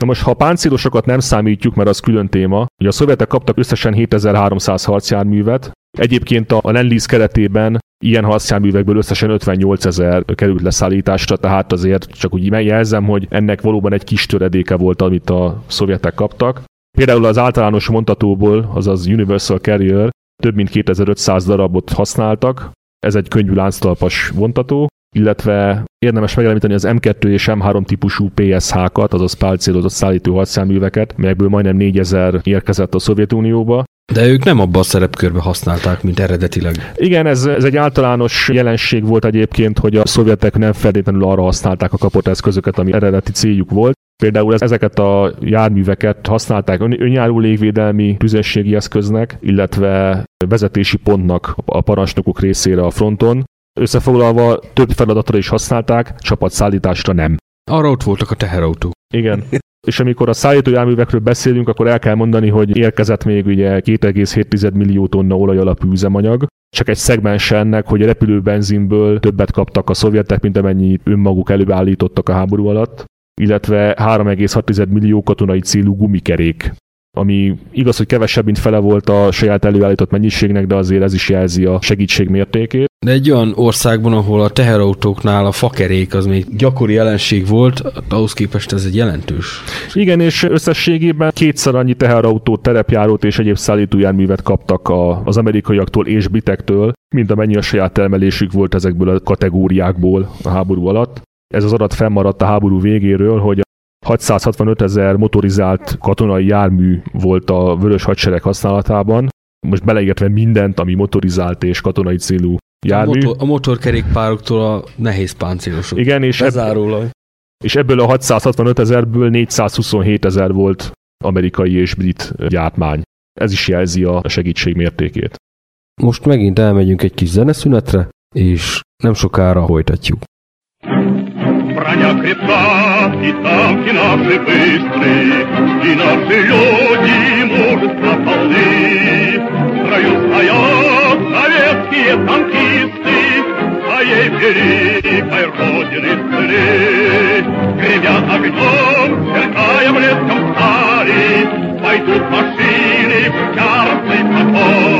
Na most, ha a páncélosokat nem számítjuk, mert az külön téma, hogy a szovjetek kaptak összesen 7300 harcjárművet, Egyébként a Lend keretében ilyen harcjárművekből összesen 58 ezer került leszállításra, tehát azért csak úgy megjelzem, hogy ennek valóban egy kis töredéke volt, amit a szovjetek kaptak. Például az általános mondhatóból, azaz Universal Carrier, több mint 2500 darabot használtak, ez egy könnyű lánctalpas vontató, illetve érdemes megemlíteni az M2 és M3 típusú PSH-kat, azaz pálcélozott szállító hadszáműveket, melyekből majdnem 4000 érkezett a Szovjetunióba, de ők nem abban a szerepkörbe használták, mint eredetileg. Igen, ez, ez egy általános jelenség volt egyébként, hogy a szovjetek nem feltétlenül arra használták a kapott eszközöket, ami eredeti céljuk volt. Például ezeket a járműveket használták önjáró légvédelmi tüzességi eszköznek, illetve vezetési pontnak a parancsnokok részére a fronton. Összefoglalva több feladatra is használták, csapatszállításra nem. Arra ott voltak a teherautók. Igen. És amikor a szállítójárművekről beszélünk, akkor el kell mondani, hogy érkezett még ugye 2,7 millió tonna olaj alapú üzemanyag, csak egy szegmens ennek, hogy a repülőbenzinből többet kaptak a szovjetek, mint amennyit önmaguk előállítottak a háború alatt, illetve 3,6 millió katonai célú gumikerék ami igaz, hogy kevesebb, mint fele volt a saját előállított mennyiségnek, de azért ez is jelzi a segítség mértékét. De egy olyan országban, ahol a teherautóknál a fakerék az még gyakori jelenség volt, ahhoz képest ez egy jelentős. Igen, és összességében kétszer annyi teherautót, terepjárót és egyéb szállítójárművet kaptak a, az amerikaiaktól és britektől, mint amennyi a saját termelésük volt ezekből a kategóriákból a háború alatt. Ez az adat fennmaradt a háború végéről, hogy 665 ezer motorizált katonai jármű volt a vörös hadsereg használatában, most beleértve mindent, ami motorizált és katonai célú jármű. A, motor, a motorkerékpároktól a nehéz páncélosok. Igen, és, ebb, és ebből a 665 ezerből 427 ezer volt amerikai és brit gyártmány. Ez is jelzi a segítség mértékét. Most megint elmegyünk egy kis zeneszünetre, és nem sokára folytatjuk. Броня крепка, и танки наши быстрые, И наши люди мужество полны. В строю стоят советские танкисты, Своей великой родины цели. Гремя огнем, сверкая блеском стали, Пойдут машины в яростный поход.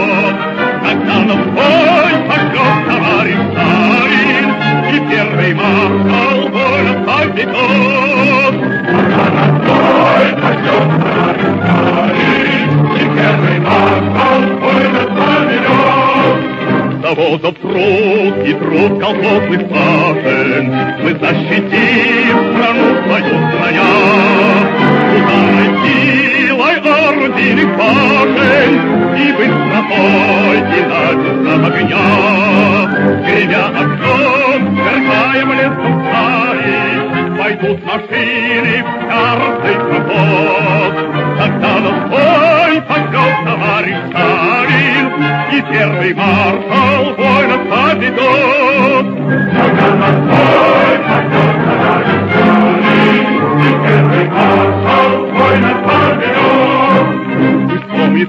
Завозов труд и труд колхозных сажен Мы защитим страну свою страня. Ударной силой орудийных башен И быстротой динамика огня. Гремя огнем, сверкая блеском стали, Пойдут машины в каждый проход. Когда на бой пошел товарищ Первый маршал воинов победит. Когда настрой пойдет на дальний верный маршал воинов победит. Быстром и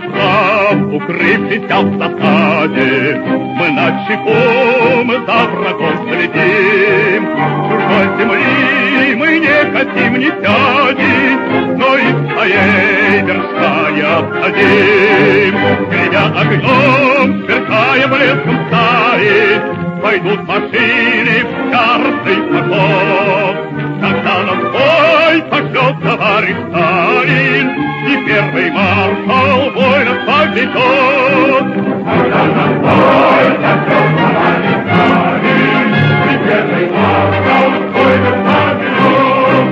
в засаде, мы над щеком за врагом следим. Чужой земли мы не хотим, не сядем, но и своей вершать обходим. Гремя огнем, сверкая блеском стаи, пойдут машины в яростный поход. Когда нам бой пошлет товарищ Сталин, и первый маршал воинов поведет. Когда нам бой пошлет товарищ Сталин, и первый маршал воинов поведет.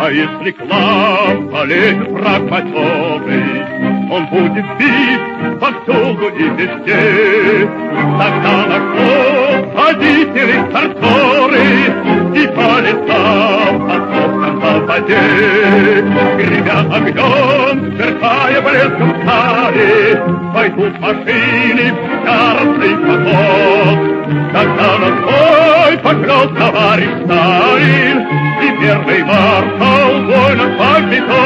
А если к нам полезет враг матерый, он будет бить повсюду и везде. Тогда наш флот, водители, стартеры, и по лесам, по сопкам, по воде. Гремя огнем, сверкая блеском стали, пойдут машины в яростный поход. Тогда на бой пошлет товарищ Сталин, и первый маршал воинов поведет.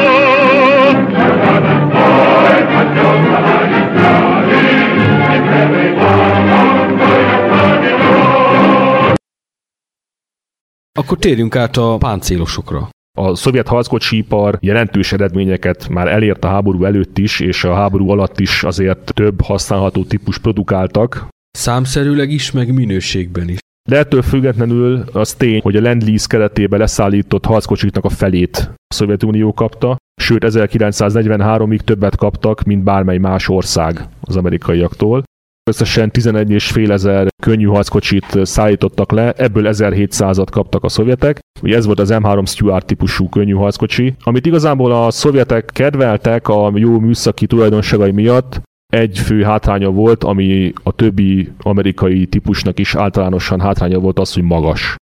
Akkor térjünk át a páncélosokra. A szovjet harckocsipar jelentős eredményeket már elért a háború előtt is, és a háború alatt is azért több használható típus produkáltak, Számszerűleg is, meg minőségben is. de ettől függetlenül az tény, hogy a Lend-Lease keretében leszállított harckocsiknak a felét a Szovjetunió kapta, sőt 1943-ig többet kaptak, mint bármely más ország az amerikaiaktól. Összesen 11,5 ezer könnyű harckocsit szállítottak le, ebből 1700-at kaptak a szovjetek. Ugye ez volt az M3 Stuart típusú könnyű harckocsi, amit igazából a szovjetek kedveltek a jó műszaki tulajdonságai miatt, egy fő hátránya volt, ami a többi amerikai típusnak is általánosan hátránya volt az, hogy magas.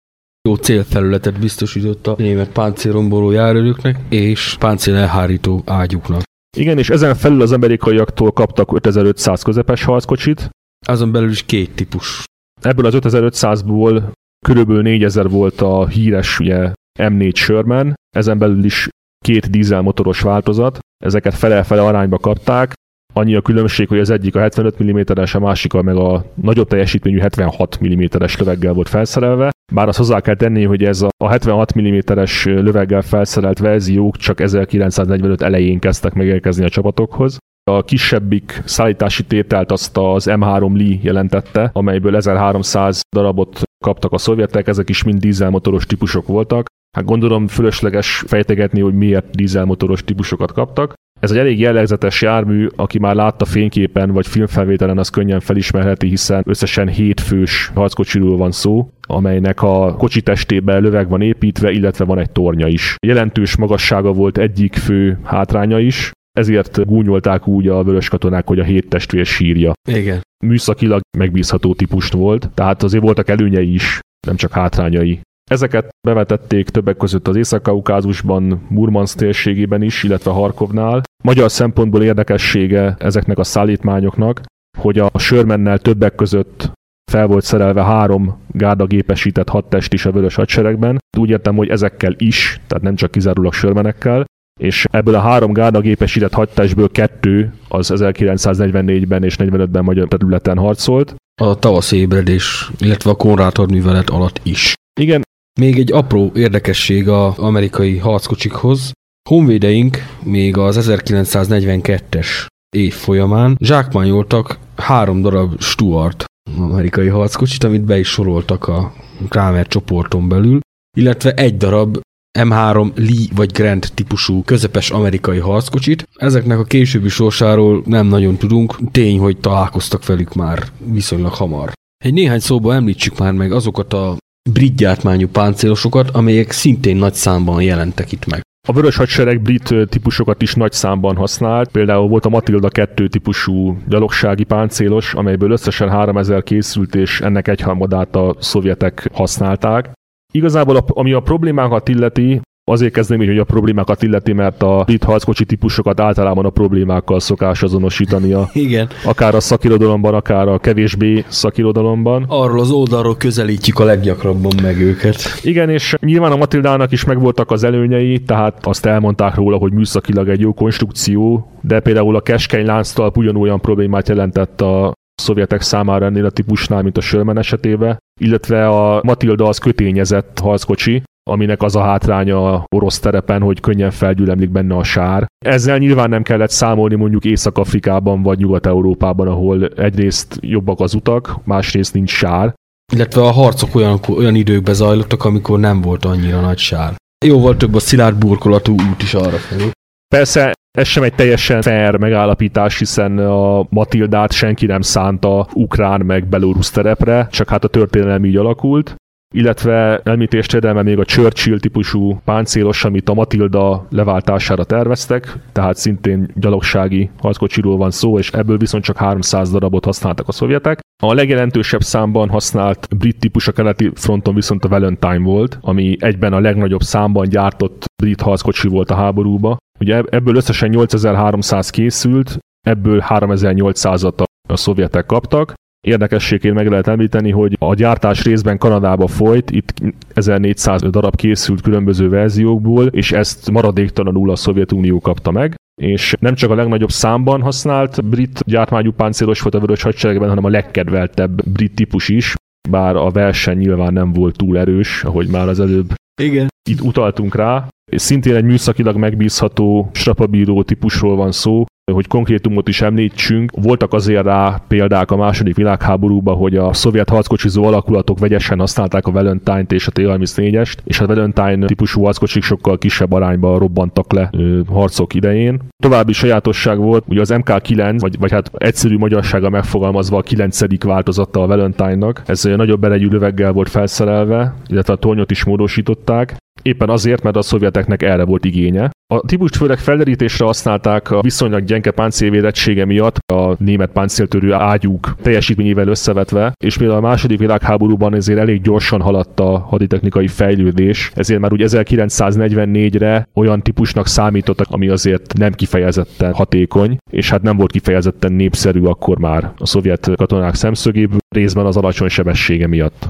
Jó célfelületet biztosított a német páncélromboló járőröknek és páncél elhárító ágyuknak. Igen, és ezen felül az amerikaiaktól kaptak 5500 közepes harckocsit, Azon belül is két típus. Ebből az 5500-ból körülbelül 4000 volt a híres ugye, M4 Sherman, ezen belül is két dízelmotoros változat, ezeket fele-fele arányba kapták, Annyi a különbség, hogy az egyik a 75 mm-es, a másik a meg a nagyobb teljesítményű 76 mm-es löveggel volt felszerelve. Bár azt hozzá kell tenni, hogy ez a 76 mm-es löveggel felszerelt verziók csak 1945 elején kezdtek megérkezni a csapatokhoz. A kisebbik szállítási tételt azt az M3 Lee jelentette, amelyből 1300 darabot kaptak a szovjetek, ezek is mind dízelmotoros típusok voltak. Hát gondolom fölösleges fejtegetni, hogy miért dízelmotoros típusokat kaptak. Ez egy elég jellegzetes jármű, aki már látta fényképen vagy filmfelvételen, az könnyen felismerheti, hiszen összesen 7 fős harckocsiról van szó, amelynek a kocsi testében löveg van építve, illetve van egy tornya is. Jelentős magassága volt egyik fő hátránya is, ezért gúnyolták úgy a vörös katonák, hogy a hét testvér sírja. Igen. Műszakilag megbízható típust volt, tehát azért voltak előnyei is, nem csak hátrányai. Ezeket bevetették többek között az Észak-Kaukázusban, Murmansk térségében is, illetve Harkovnál. Magyar szempontból érdekessége ezeknek a szállítmányoknak, hogy a Sörmennel többek között fel volt szerelve három gárdagépesített hadtest is a Vörös Hadseregben. Úgy értem, hogy ezekkel is, tehát nem csak kizárólag sörmenekkel, és ebből a három gárdagépesített hadtestből kettő az 1944-ben és 45-ben magyar területen harcolt. A tavaszi ébredés, illetve a Konrád hadművelet alatt is. Igen, Még egy apró érdekesség az amerikai harckocsikhoz. Honvédeink még az 1942-es év folyamán zsákmányoltak három darab Stuart amerikai harckocsit, amit be is soroltak a Kramer csoporton belül, illetve egy darab M3 Lee vagy Grant típusú közepes amerikai harckocsit. Ezeknek a későbbi sorsáról nem nagyon tudunk, tény, hogy találkoztak velük már viszonylag hamar. Egy néhány szóba említsük már meg azokat a brit gyártmányú páncélosokat, amelyek szintén nagy számban jelentek itt meg. A Vörös Hadsereg brit típusokat is nagy számban használt, például volt a Matilda 2 típusú gyalogsági páncélos, amelyből összesen 3000 készült, és ennek egyharmadát a szovjetek használták. Igazából, ami a problémákat illeti, Azért kezdném így, hogy a problémákat illeti, mert a brit harckocsi típusokat általában a problémákkal szokás azonosítani. A, <laughs> Igen. akár a szakirodalomban, akár a kevésbé szakirodalomban. Arról az oldalról közelítjük a leggyakrabban meg őket. Igen, és nyilván a Matildának is megvoltak az előnyei, tehát azt elmondták róla, hogy műszakilag egy jó konstrukció, de például a keskeny lánctalp ugyanolyan problémát jelentett a szovjetek számára ennél a típusnál, mint a Sherman esetében, illetve a Matilda az kötényezett harckocsi, aminek az a hátránya a orosz terepen, hogy könnyen felgyülemlik benne a sár. Ezzel nyilván nem kellett számolni mondjuk Észak-Afrikában vagy Nyugat-Európában, ahol egyrészt jobbak az utak, másrészt nincs sár. Illetve a harcok olyan, olyan időkben zajlottak, amikor nem volt annyira nagy sár. Jóval több a szilárd burkolatú út is arra felé. Persze ez sem egy teljesen fair megállapítás, hiszen a Matildát senki nem szánta ukrán meg belorusz terepre, csak hát a történelem így alakult illetve említést érdemel még a Churchill típusú páncélos, amit a Matilda leváltására terveztek, tehát szintén gyalogsági harckocsiról van szó, és ebből viszont csak 300 darabot használtak a szovjetek. A legjelentősebb számban használt brit típus a keleti fronton viszont a Valentine volt, ami egyben a legnagyobb számban gyártott brit harckocsi volt a háborúba. Ugye ebből összesen 8300 készült, ebből 3800-at a szovjetek kaptak, Érdekességként meg lehet említeni, hogy a gyártás részben Kanadába folyt, itt 1400 darab készült különböző verziókból, és ezt maradéktalanul a Szovjetunió kapta meg és nem csak a legnagyobb számban használt brit gyártmányú páncélos volt a vörös hadseregben, hanem a legkedveltebb brit típus is, bár a verseny nyilván nem volt túl erős, ahogy már az előbb Igen. itt utaltunk rá. Szintén egy műszakilag megbízható strapabíró típusról van szó, hogy konkrétumot is említsünk, voltak azért rá példák a második világháborúban, hogy a szovjet harckocsizó alakulatok vegyesen használták a Valentine-t és a T-34-est, és a Valentine típusú harckocsik sokkal kisebb arányban robbantak le ö, harcok idején. További sajátosság volt, ugye az MK9, vagy, vagy hát egyszerű magyarsága megfogalmazva a 9. változata a Valentine-nak. Ez nagyobb erejű löveggel volt felszerelve, illetve a tornyot is módosították, Éppen azért, mert a szovjeteknek erre volt igénye. A típust főleg felderítésre használták a viszonylag gyenge páncélvédettsége miatt a német páncéltörő ágyúk teljesítményével összevetve, és például a második világháborúban ezért elég gyorsan haladt a haditechnikai fejlődés, ezért már úgy 1944-re olyan típusnak számítottak, ami azért nem kifejezetten hatékony, és hát nem volt kifejezetten népszerű akkor már a szovjet katonák szemszögéből, részben az alacsony sebessége miatt.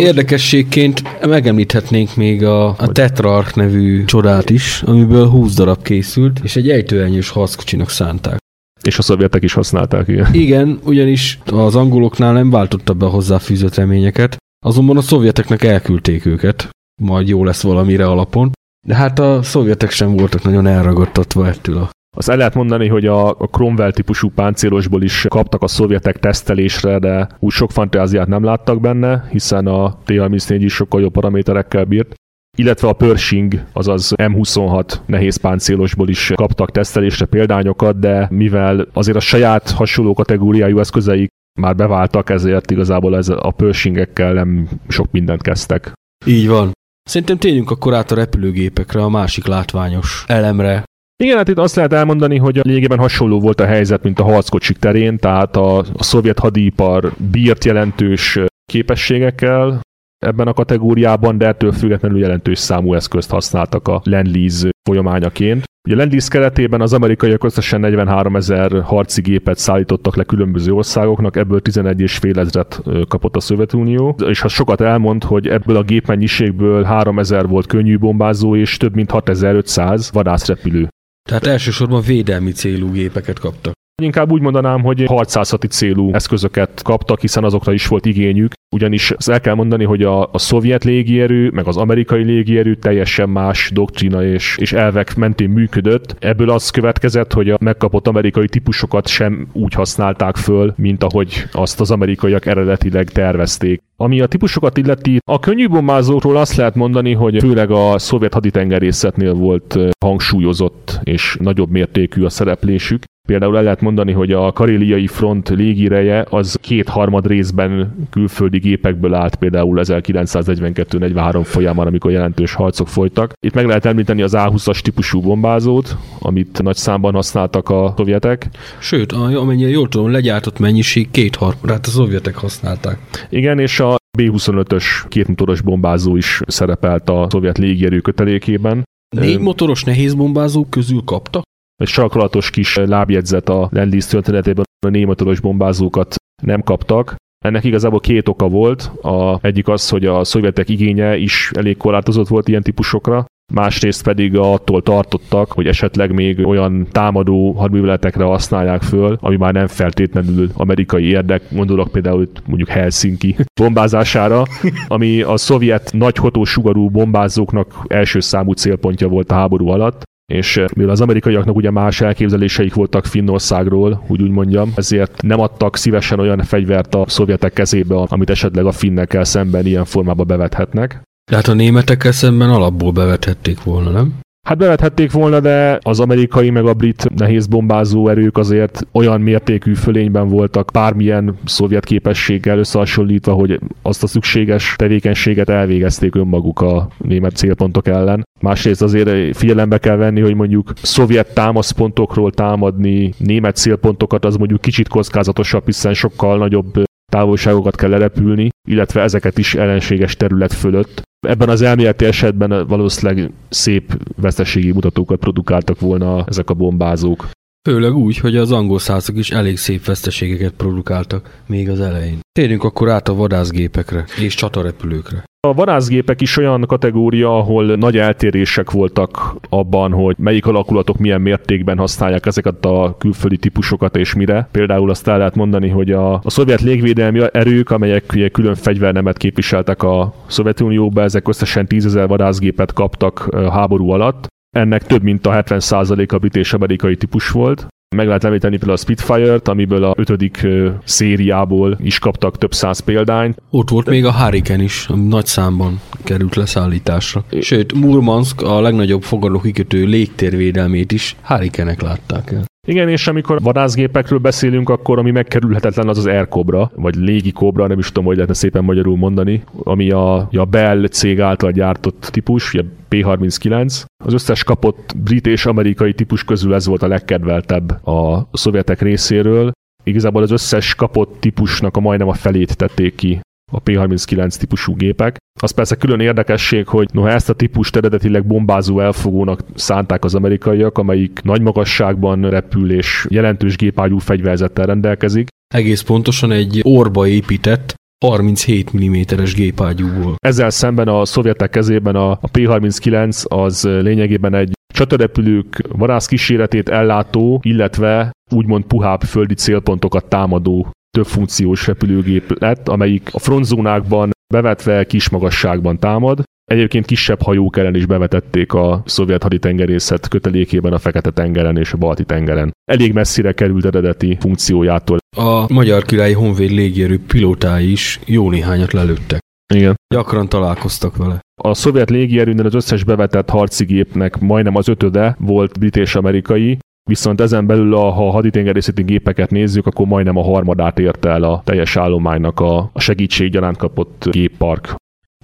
Érdekességként megemlíthetnénk még a, a Tetrarch nevű csodát is, amiből 20 darab készült, és egy ejtőernyős harckocsinak szánták. És a szovjetek is használták, igen. Igen, ugyanis az angoloknál nem váltotta be hozzáfűzött reményeket, azonban a szovjeteknek elküldték őket, majd jó lesz valamire alapon, de hát a szovjetek sem voltak nagyon elragadtatva ettől a azt el lehet mondani, hogy a, Cromwell típusú páncélosból is kaptak a szovjetek tesztelésre, de úgy sok fantáziát nem láttak benne, hiszen a T-34 is sokkal jobb paraméterekkel bírt illetve a Pershing, azaz M26 nehéz páncélosból is kaptak tesztelésre példányokat, de mivel azért a saját hasonló kategóriájú eszközeik már beváltak, ezért igazából ez a Pershingekkel nem sok mindent kezdtek. Így van. Szerintem térjünk akkor át a repülőgépekre, a másik látványos elemre, igen, hát itt azt lehet elmondani, hogy a lényegében hasonló volt a helyzet, mint a harckocsik terén, tehát a, a szovjet hadipar bírt jelentős képességekkel ebben a kategóriában, de ettől függetlenül jelentős számú eszközt használtak a Lend-Lease folyamányaként. Ugye a Lend-Lease keretében az amerikaiak összesen 43 ezer harci gépet szállítottak le különböző országoknak, ebből 11 és fél ezret kapott a Szovjetunió, és ha sokat elmond, hogy ebből a gépmennyiségből 3 ezer volt könnyű bombázó, és több mint 6500 vadászrepülő. Tehát elsősorban védelmi célú gépeket kaptak. Inkább úgy mondanám, hogy harcászati célú eszközöket kaptak, hiszen azokra is volt igényük, ugyanis azt el kell mondani, hogy a, a szovjet légierő, meg az amerikai légierő teljesen más doktrina és, és elvek mentén működött. Ebből az következett, hogy a megkapott amerikai típusokat sem úgy használták föl, mint ahogy azt az amerikaiak eredetileg tervezték. Ami a típusokat illeti, a könnyű bombázókról azt lehet mondani, hogy főleg a szovjet haditengerészetnél volt hangsúlyozott és nagyobb mértékű a szereplésük. Például el lehet mondani, hogy a karéliai front légireje az kétharmad részben külföldi gépekből állt, például 1942-43 folyamán, amikor jelentős harcok folytak. Itt meg lehet említeni az A-20-as típusú bombázót, amit nagy számban használtak a szovjetek. Sőt, amennyire jól tudom, legyártott mennyiség kétharmadát a szovjetek használták. Igen, és a B-25-ös kétmotoros bombázó is szerepelt a szovjet légierő kötelékében. Négy motoros nehézbombázók közül kaptak? Egy sarkalatos kis lábjegyzet a Lendlease történetében, a négy motoros bombázókat nem kaptak. Ennek igazából két oka volt. A egyik az, hogy a szovjetek igénye is elég korlátozott volt ilyen típusokra, másrészt pedig attól tartottak, hogy esetleg még olyan támadó hadműveletekre használják föl, ami már nem feltétlenül amerikai érdek, gondolok például mondjuk Helsinki <laughs> bombázására, ami a szovjet nagy sugarú bombázóknak első számú célpontja volt a háború alatt, és eh, mivel az amerikaiaknak ugye más elképzeléseik voltak Finnországról, úgy úgy mondjam, ezért nem adtak szívesen olyan fegyvert a szovjetek kezébe, amit esetleg a finnekkel szemben ilyen formában bevethetnek. Tehát a németekkel szemben alapból bevethették volna, nem? Hát bevethették volna, de az amerikai meg a brit nehéz bombázó erők azért olyan mértékű fölényben voltak bármilyen szovjet képességgel összehasonlítva, hogy azt a szükséges tevékenységet elvégezték önmaguk a német célpontok ellen. Másrészt azért figyelembe kell venni, hogy mondjuk szovjet támaszpontokról támadni német célpontokat az mondjuk kicsit kockázatosabb, hiszen sokkal nagyobb távolságokat kell lerepülni, illetve ezeket is ellenséges terület fölött. Ebben az elméleti esetben valószínűleg szép veszteségi mutatókat produkáltak volna ezek a bombázók. Főleg úgy, hogy az angol százak is elég szép veszteségeket produkáltak még az elején. Térjünk akkor át a vadászgépekre és csatarepülőkre. A vadászgépek is olyan kategória, ahol nagy eltérések voltak abban, hogy melyik alakulatok milyen mértékben használják ezeket a külföldi típusokat és mire. Például azt el lehet mondani, hogy a, a szovjet légvédelmi erők, amelyek ugye külön fegyvernemet képviseltek a Szovjetunióba, ezek összesen 10 ezer vadászgépet kaptak háború alatt. Ennek több mint a 70%-a brit és amerikai típus volt. Meg lehet említeni például a Spitfire-t, amiből a ötödik szériából is kaptak több száz példányt. Ott volt még a Hurricane is, nagy számban került leszállításra. Sőt, Murmansk a legnagyobb fogadókikötő légtérvédelmét is Hurricane-ek látták el. Igen, és amikor vadászgépekről beszélünk, akkor ami megkerülhetetlen az az Air Cobra, vagy légi Cobra, nem is tudom, hogy lehetne szépen magyarul mondani, ami a, a Bell cég által gyártott típus, a P-39. Az összes kapott brit és amerikai típus közül ez volt a legkedveltebb a szovjetek részéről. Igazából az összes kapott típusnak a majdnem a felét tették ki a P-39 típusú gépek. Az persze külön érdekesség, hogy noha ezt a típust eredetileg bombázó elfogónak szánták az amerikaiak, amelyik nagy magasságban repül és jelentős gépágyú fegyverzettel rendelkezik. Egész pontosan egy orba épített 37 mm-es gépágyúból. Ezzel szemben a szovjetek kezében a, a P-39 az lényegében egy csatarepülők varászkíséretét ellátó, illetve úgymond puhább földi célpontokat támadó több funkciós repülőgép lett, amelyik a frontzónákban bevetve kis magasságban támad. Egyébként kisebb hajók ellen is bevetették a szovjet haditengerészet kötelékében a Fekete-tengeren és a Balti-tengeren. Elég messzire került eredeti funkciójától. A Magyar Királyi Honvéd légierő pilótái is jó néhányat lelőttek. Igen. Gyakran találkoztak vele. A szovjet légierőnél az összes bevetett harci gépnek majdnem az ötöde volt brit és amerikai, Viszont ezen belül, a, ha a haditengerészeti gépeket nézzük, akkor majdnem a harmadát érte el a teljes állománynak a, a segítséggyaránt kapott géppark.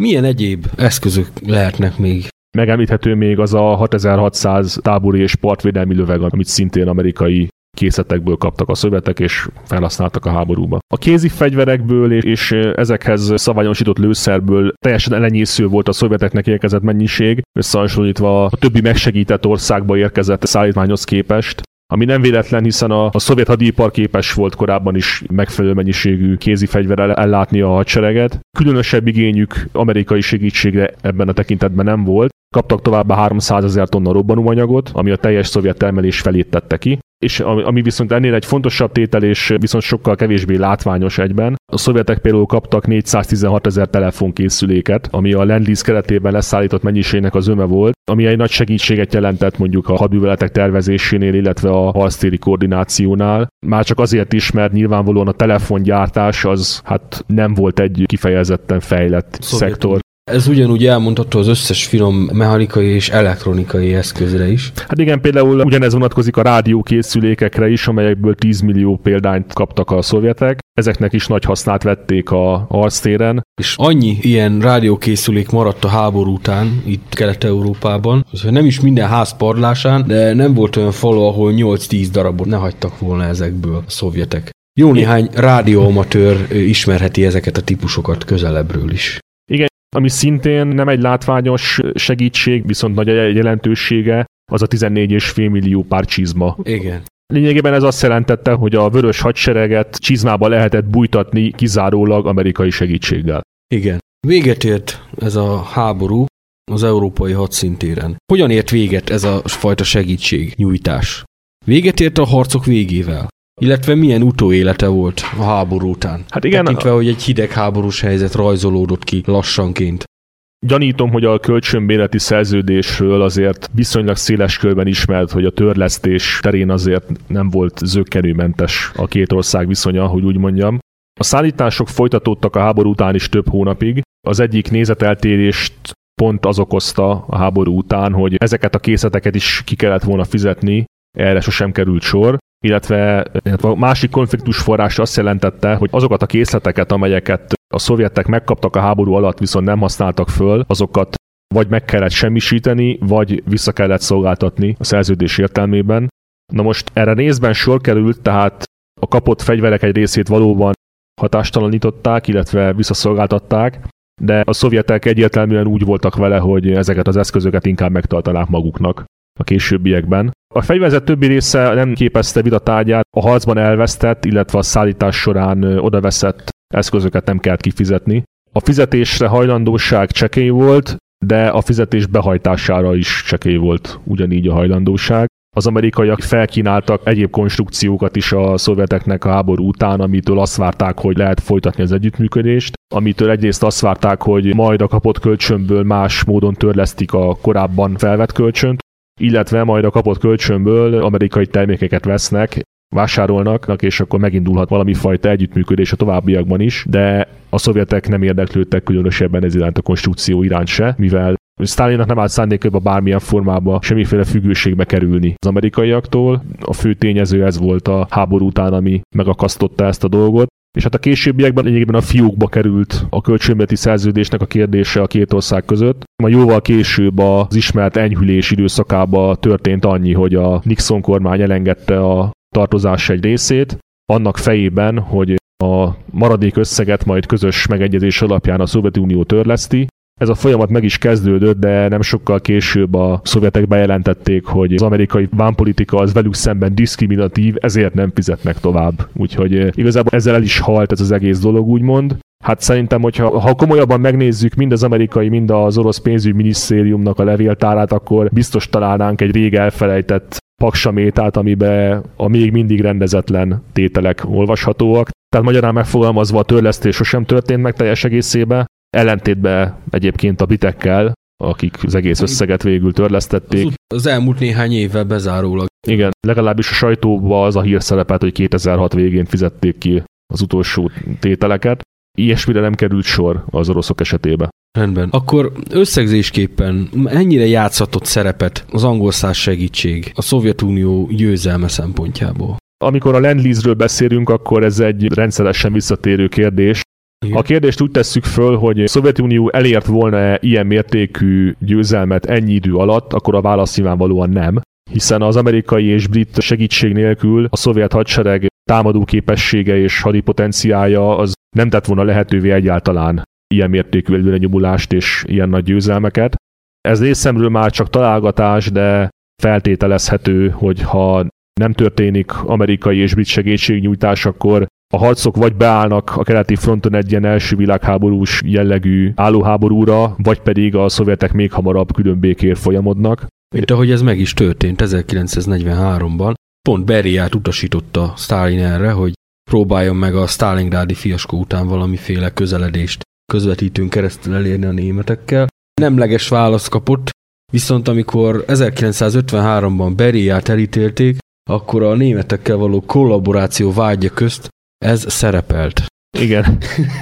Milyen egyéb eszközök lehetnek még? Megemlíthető még az a 6600 tábori és partvédelmi löveg, amit szintén amerikai készletekből kaptak a szövetek, és felhasználtak a háborúba. A kézi fegyverekből és ezekhez szabályosított lőszerből teljesen elenyésző volt a szovjeteknek érkezett mennyiség, összehasonlítva a többi megsegített országba érkezett szállítmányhoz képest ami nem véletlen, hiszen a, a szovjet hadipar képes volt korábban is megfelelő mennyiségű kézi fegyverrel ellátni a hadsereget. Különösebb igényük amerikai segítségre ebben a tekintetben nem volt. Kaptak továbbá 300 ezer tonna robbanóanyagot, ami a teljes szovjet termelés felét tette ki és ami viszont ennél egy fontosabb tétel, és viszont sokkal kevésbé látványos egyben. A szovjetek például kaptak 416 ezer telefonkészüléket, ami a Lendlease keretében leszállított mennyiségnek az öme volt, ami egy nagy segítséget jelentett mondjuk a hadműveletek tervezésénél, illetve a harctéri koordinációnál. Már csak azért is, mert nyilvánvalóan a telefongyártás az hát nem volt egy kifejezetten fejlett Szovjet szektor. Ez ugyanúgy elmondható az összes finom mechanikai és elektronikai eszközre is. Hát igen, például ugyanez vonatkozik a rádiókészülékekre is, amelyekből 10 millió példányt kaptak a szovjetek. Ezeknek is nagy hasznát vették a harctéren. És annyi ilyen rádiókészülék maradt a háború után itt Kelet-Európában, hogy nem is minden ház padlásán, de nem volt olyan falu, ahol 8-10 darabot ne hagytak volna ezekből a szovjetek. Jó néhány rádióamatőr ismerheti ezeket a típusokat közelebbről is. Ami szintén nem egy látványos segítség, viszont nagy jelentősége, az a 14,5 millió pár csizma. Igen. Lényegében ez azt jelentette, hogy a vörös hadsereget csizmába lehetett bújtatni kizárólag amerikai segítséggel. Igen. Véget ért ez a háború az európai hadszintéren. Hogyan ért véget ez a fajta segítség, nyújtás? Véget ért a harcok végével. Illetve milyen utóélete volt a háború után. Hát igen, Tekintve, hogy egy hidegháborús helyzet rajzolódott ki lassanként. Gyanítom, hogy a kölcsönbéleti szerződésről azért viszonylag széles körben ismert, hogy a törlesztés terén azért nem volt zöggenőmentes a két ország viszonya, hogy úgy mondjam. A szállítások folytatódtak a háború után is több hónapig. Az egyik nézeteltérést pont az okozta a háború után, hogy ezeket a készleteket is ki kellett volna fizetni, erre sosem került sor, illetve, illetve a másik konfliktus forrás azt jelentette, hogy azokat a készleteket, amelyeket a szovjetek megkaptak a háború alatt, viszont nem használtak föl, azokat vagy meg kellett semmisíteni, vagy vissza kellett szolgáltatni a szerződés értelmében. Na most erre részben sor került, tehát a kapott fegyverek egy részét valóban hatástalanították, illetve visszaszolgáltatták, de a szovjetek egyértelműen úgy voltak vele, hogy ezeket az eszközöket inkább megtartanák maguknak a későbbiekben. A fegyverzet többi része nem képezte vitatárgyát, a harcban elvesztett, illetve a szállítás során odaveszett eszközöket nem kellett kifizetni. A fizetésre hajlandóság csekély volt, de a fizetés behajtására is csekély volt ugyanígy a hajlandóság. Az amerikaiak felkínáltak egyéb konstrukciókat is a szovjeteknek a háború után, amitől azt várták, hogy lehet folytatni az együttműködést, amitől egyrészt azt várták, hogy majd a kapott kölcsönből más módon törlesztik a korábban felvett kölcsönt, illetve majd a kapott kölcsönből amerikai termékeket vesznek, vásárolnak, és akkor megindulhat valami fajta együttműködés a továbbiakban is, de a szovjetek nem érdeklődtek különösebben ez iránt a konstrukció iránt se, mivel Stalinnak nem állt szándékában bármilyen formában semmiféle függőségbe kerülni az amerikaiaktól. A fő tényező ez volt a háború után, ami megakasztotta ezt a dolgot. És hát a későbbiekben lényegében a fiúkba került a kölcsönbeti szerződésnek a kérdése a két ország között. Ma jóval később az ismert enyhülés időszakába történt annyi, hogy a Nixon kormány elengedte a tartozás egy részét, annak fejében, hogy a maradék összeget majd közös megegyezés alapján a Szovjetunió törleszti, ez a folyamat meg is kezdődött, de nem sokkal később a szovjetek bejelentették, hogy az amerikai vámpolitika az velük szemben diszkriminatív, ezért nem fizetnek tovább. Úgyhogy eh, igazából ezzel el is halt ez az egész dolog, úgymond. Hát szerintem, hogyha ha komolyabban megnézzük mind az amerikai, mind az orosz pénzügyminisztériumnak a levéltárát, akkor biztos találnánk egy rég elfelejtett paksamétát, amiben a még mindig rendezetlen tételek olvashatóak. Tehát magyarán megfogalmazva a törlesztés sosem történt meg teljes egészében, Ellentétben egyébként a bitekkel, akik az egész összeget végül törlesztették. Az, az elmúlt néhány évvel bezárólag. Igen, legalábbis a sajtóban az a hír szerepelt, hogy 2006 végén fizették ki az utolsó tételeket. Ilyesmire nem került sor az oroszok esetében. Rendben. Akkor összegzésképpen ennyire játszatott szerepet az angol száz segítség a Szovjetunió győzelme szempontjából? Amikor a Lend beszélünk, akkor ez egy rendszeresen visszatérő kérdés. Igen. A kérdést úgy tesszük föl, hogy a Szovjetunió elért volna-e ilyen mértékű győzelmet ennyi idő alatt, akkor a válasz nyilvánvalóan nem, hiszen az amerikai és brit segítség nélkül a szovjet hadsereg támadó képessége és hadipotenciája az nem tett volna lehetővé egyáltalán ilyen mértékű előrenyomulást és ilyen nagy győzelmeket. Ez részemről már csak találgatás, de feltételezhető, hogy ha nem történik amerikai és brit segítségnyújtás, akkor a harcok vagy beállnak a keleti fronton egy ilyen első világháborús jellegű állóháborúra, vagy pedig a szovjetek még hamarabb külön békért folyamodnak. Mint ahogy ez meg is történt 1943-ban. Pont Beriát utasította Stalin erre, hogy próbáljon meg a Stalingrádi fiaskó után valamiféle közeledést közvetítőn keresztül elérni a németekkel. Nemleges választ kapott, viszont amikor 1953-ban Beriát elítélték, akkor a németekkel való kollaboráció vágya közt ez szerepelt. Igen.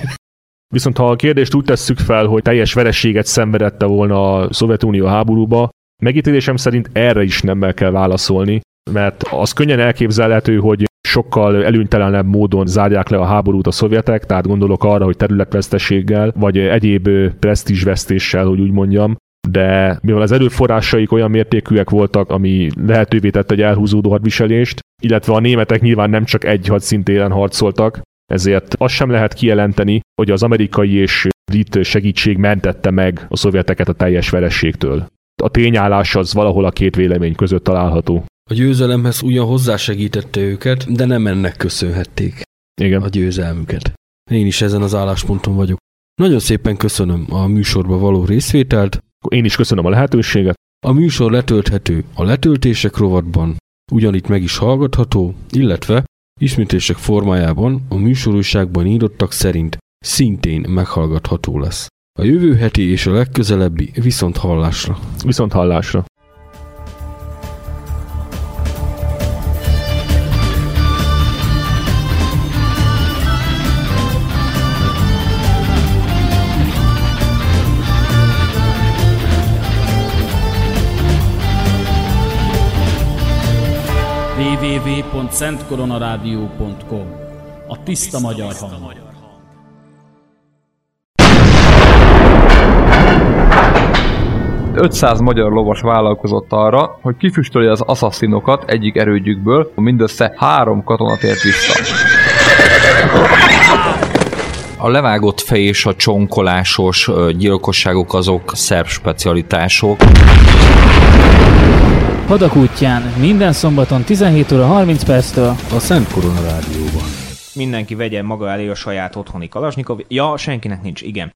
<laughs> Viszont ha a kérdést úgy tesszük fel, hogy teljes verességet szenvedette volna a Szovjetunió háborúba, megítélésem szerint erre is nemmel kell válaszolni, mert az könnyen elképzelhető, hogy sokkal előnytelenebb módon zárják le a háborút a szovjetek, tehát gondolok arra, hogy területveszteséggel, vagy egyéb presztízsvesztéssel, hogy úgy mondjam, de mivel az erőforrásaik olyan mértékűek voltak, ami lehetővé tette egy elhúzódó hadviselést, illetve a németek nyilván nem csak egy hadszintéren harcoltak, ezért azt sem lehet kijelenteni, hogy az amerikai és brit segítség mentette meg a szovjeteket a teljes verességtől. A tényállás az valahol a két vélemény között található. A győzelemhez ugyan hozzásegítette őket, de nem ennek köszönhették Igen. a győzelmüket. Én is ezen az állásponton vagyok. Nagyon szépen köszönöm a műsorba való részvételt. Én is köszönöm a lehetőséget. A műsor letölthető a letöltések rovatban, ugyanitt meg is hallgatható, illetve ismétlések formájában a műsorúságban írottak szerint szintén meghallgatható lesz. A jövő heti és a legközelebbi viszont hallásra. Viszont hallásra. www.szentkoronarádió.com A tiszta magyar hang. Itt 500 magyar lovas vállalkozott arra, hogy kifüstölje az assasszinokat egyik erődjükből, mindössze három katona tért vissza. A levágott fej és a csonkolásos gyilkosságok azok szerb specialitások. Hadak útján minden szombaton 17 óra 30 perctől A Szent Korona Rádióban. Mindenki vegye maga elé a saját otthoni kalasnyikov. Ja, senkinek nincs, igen.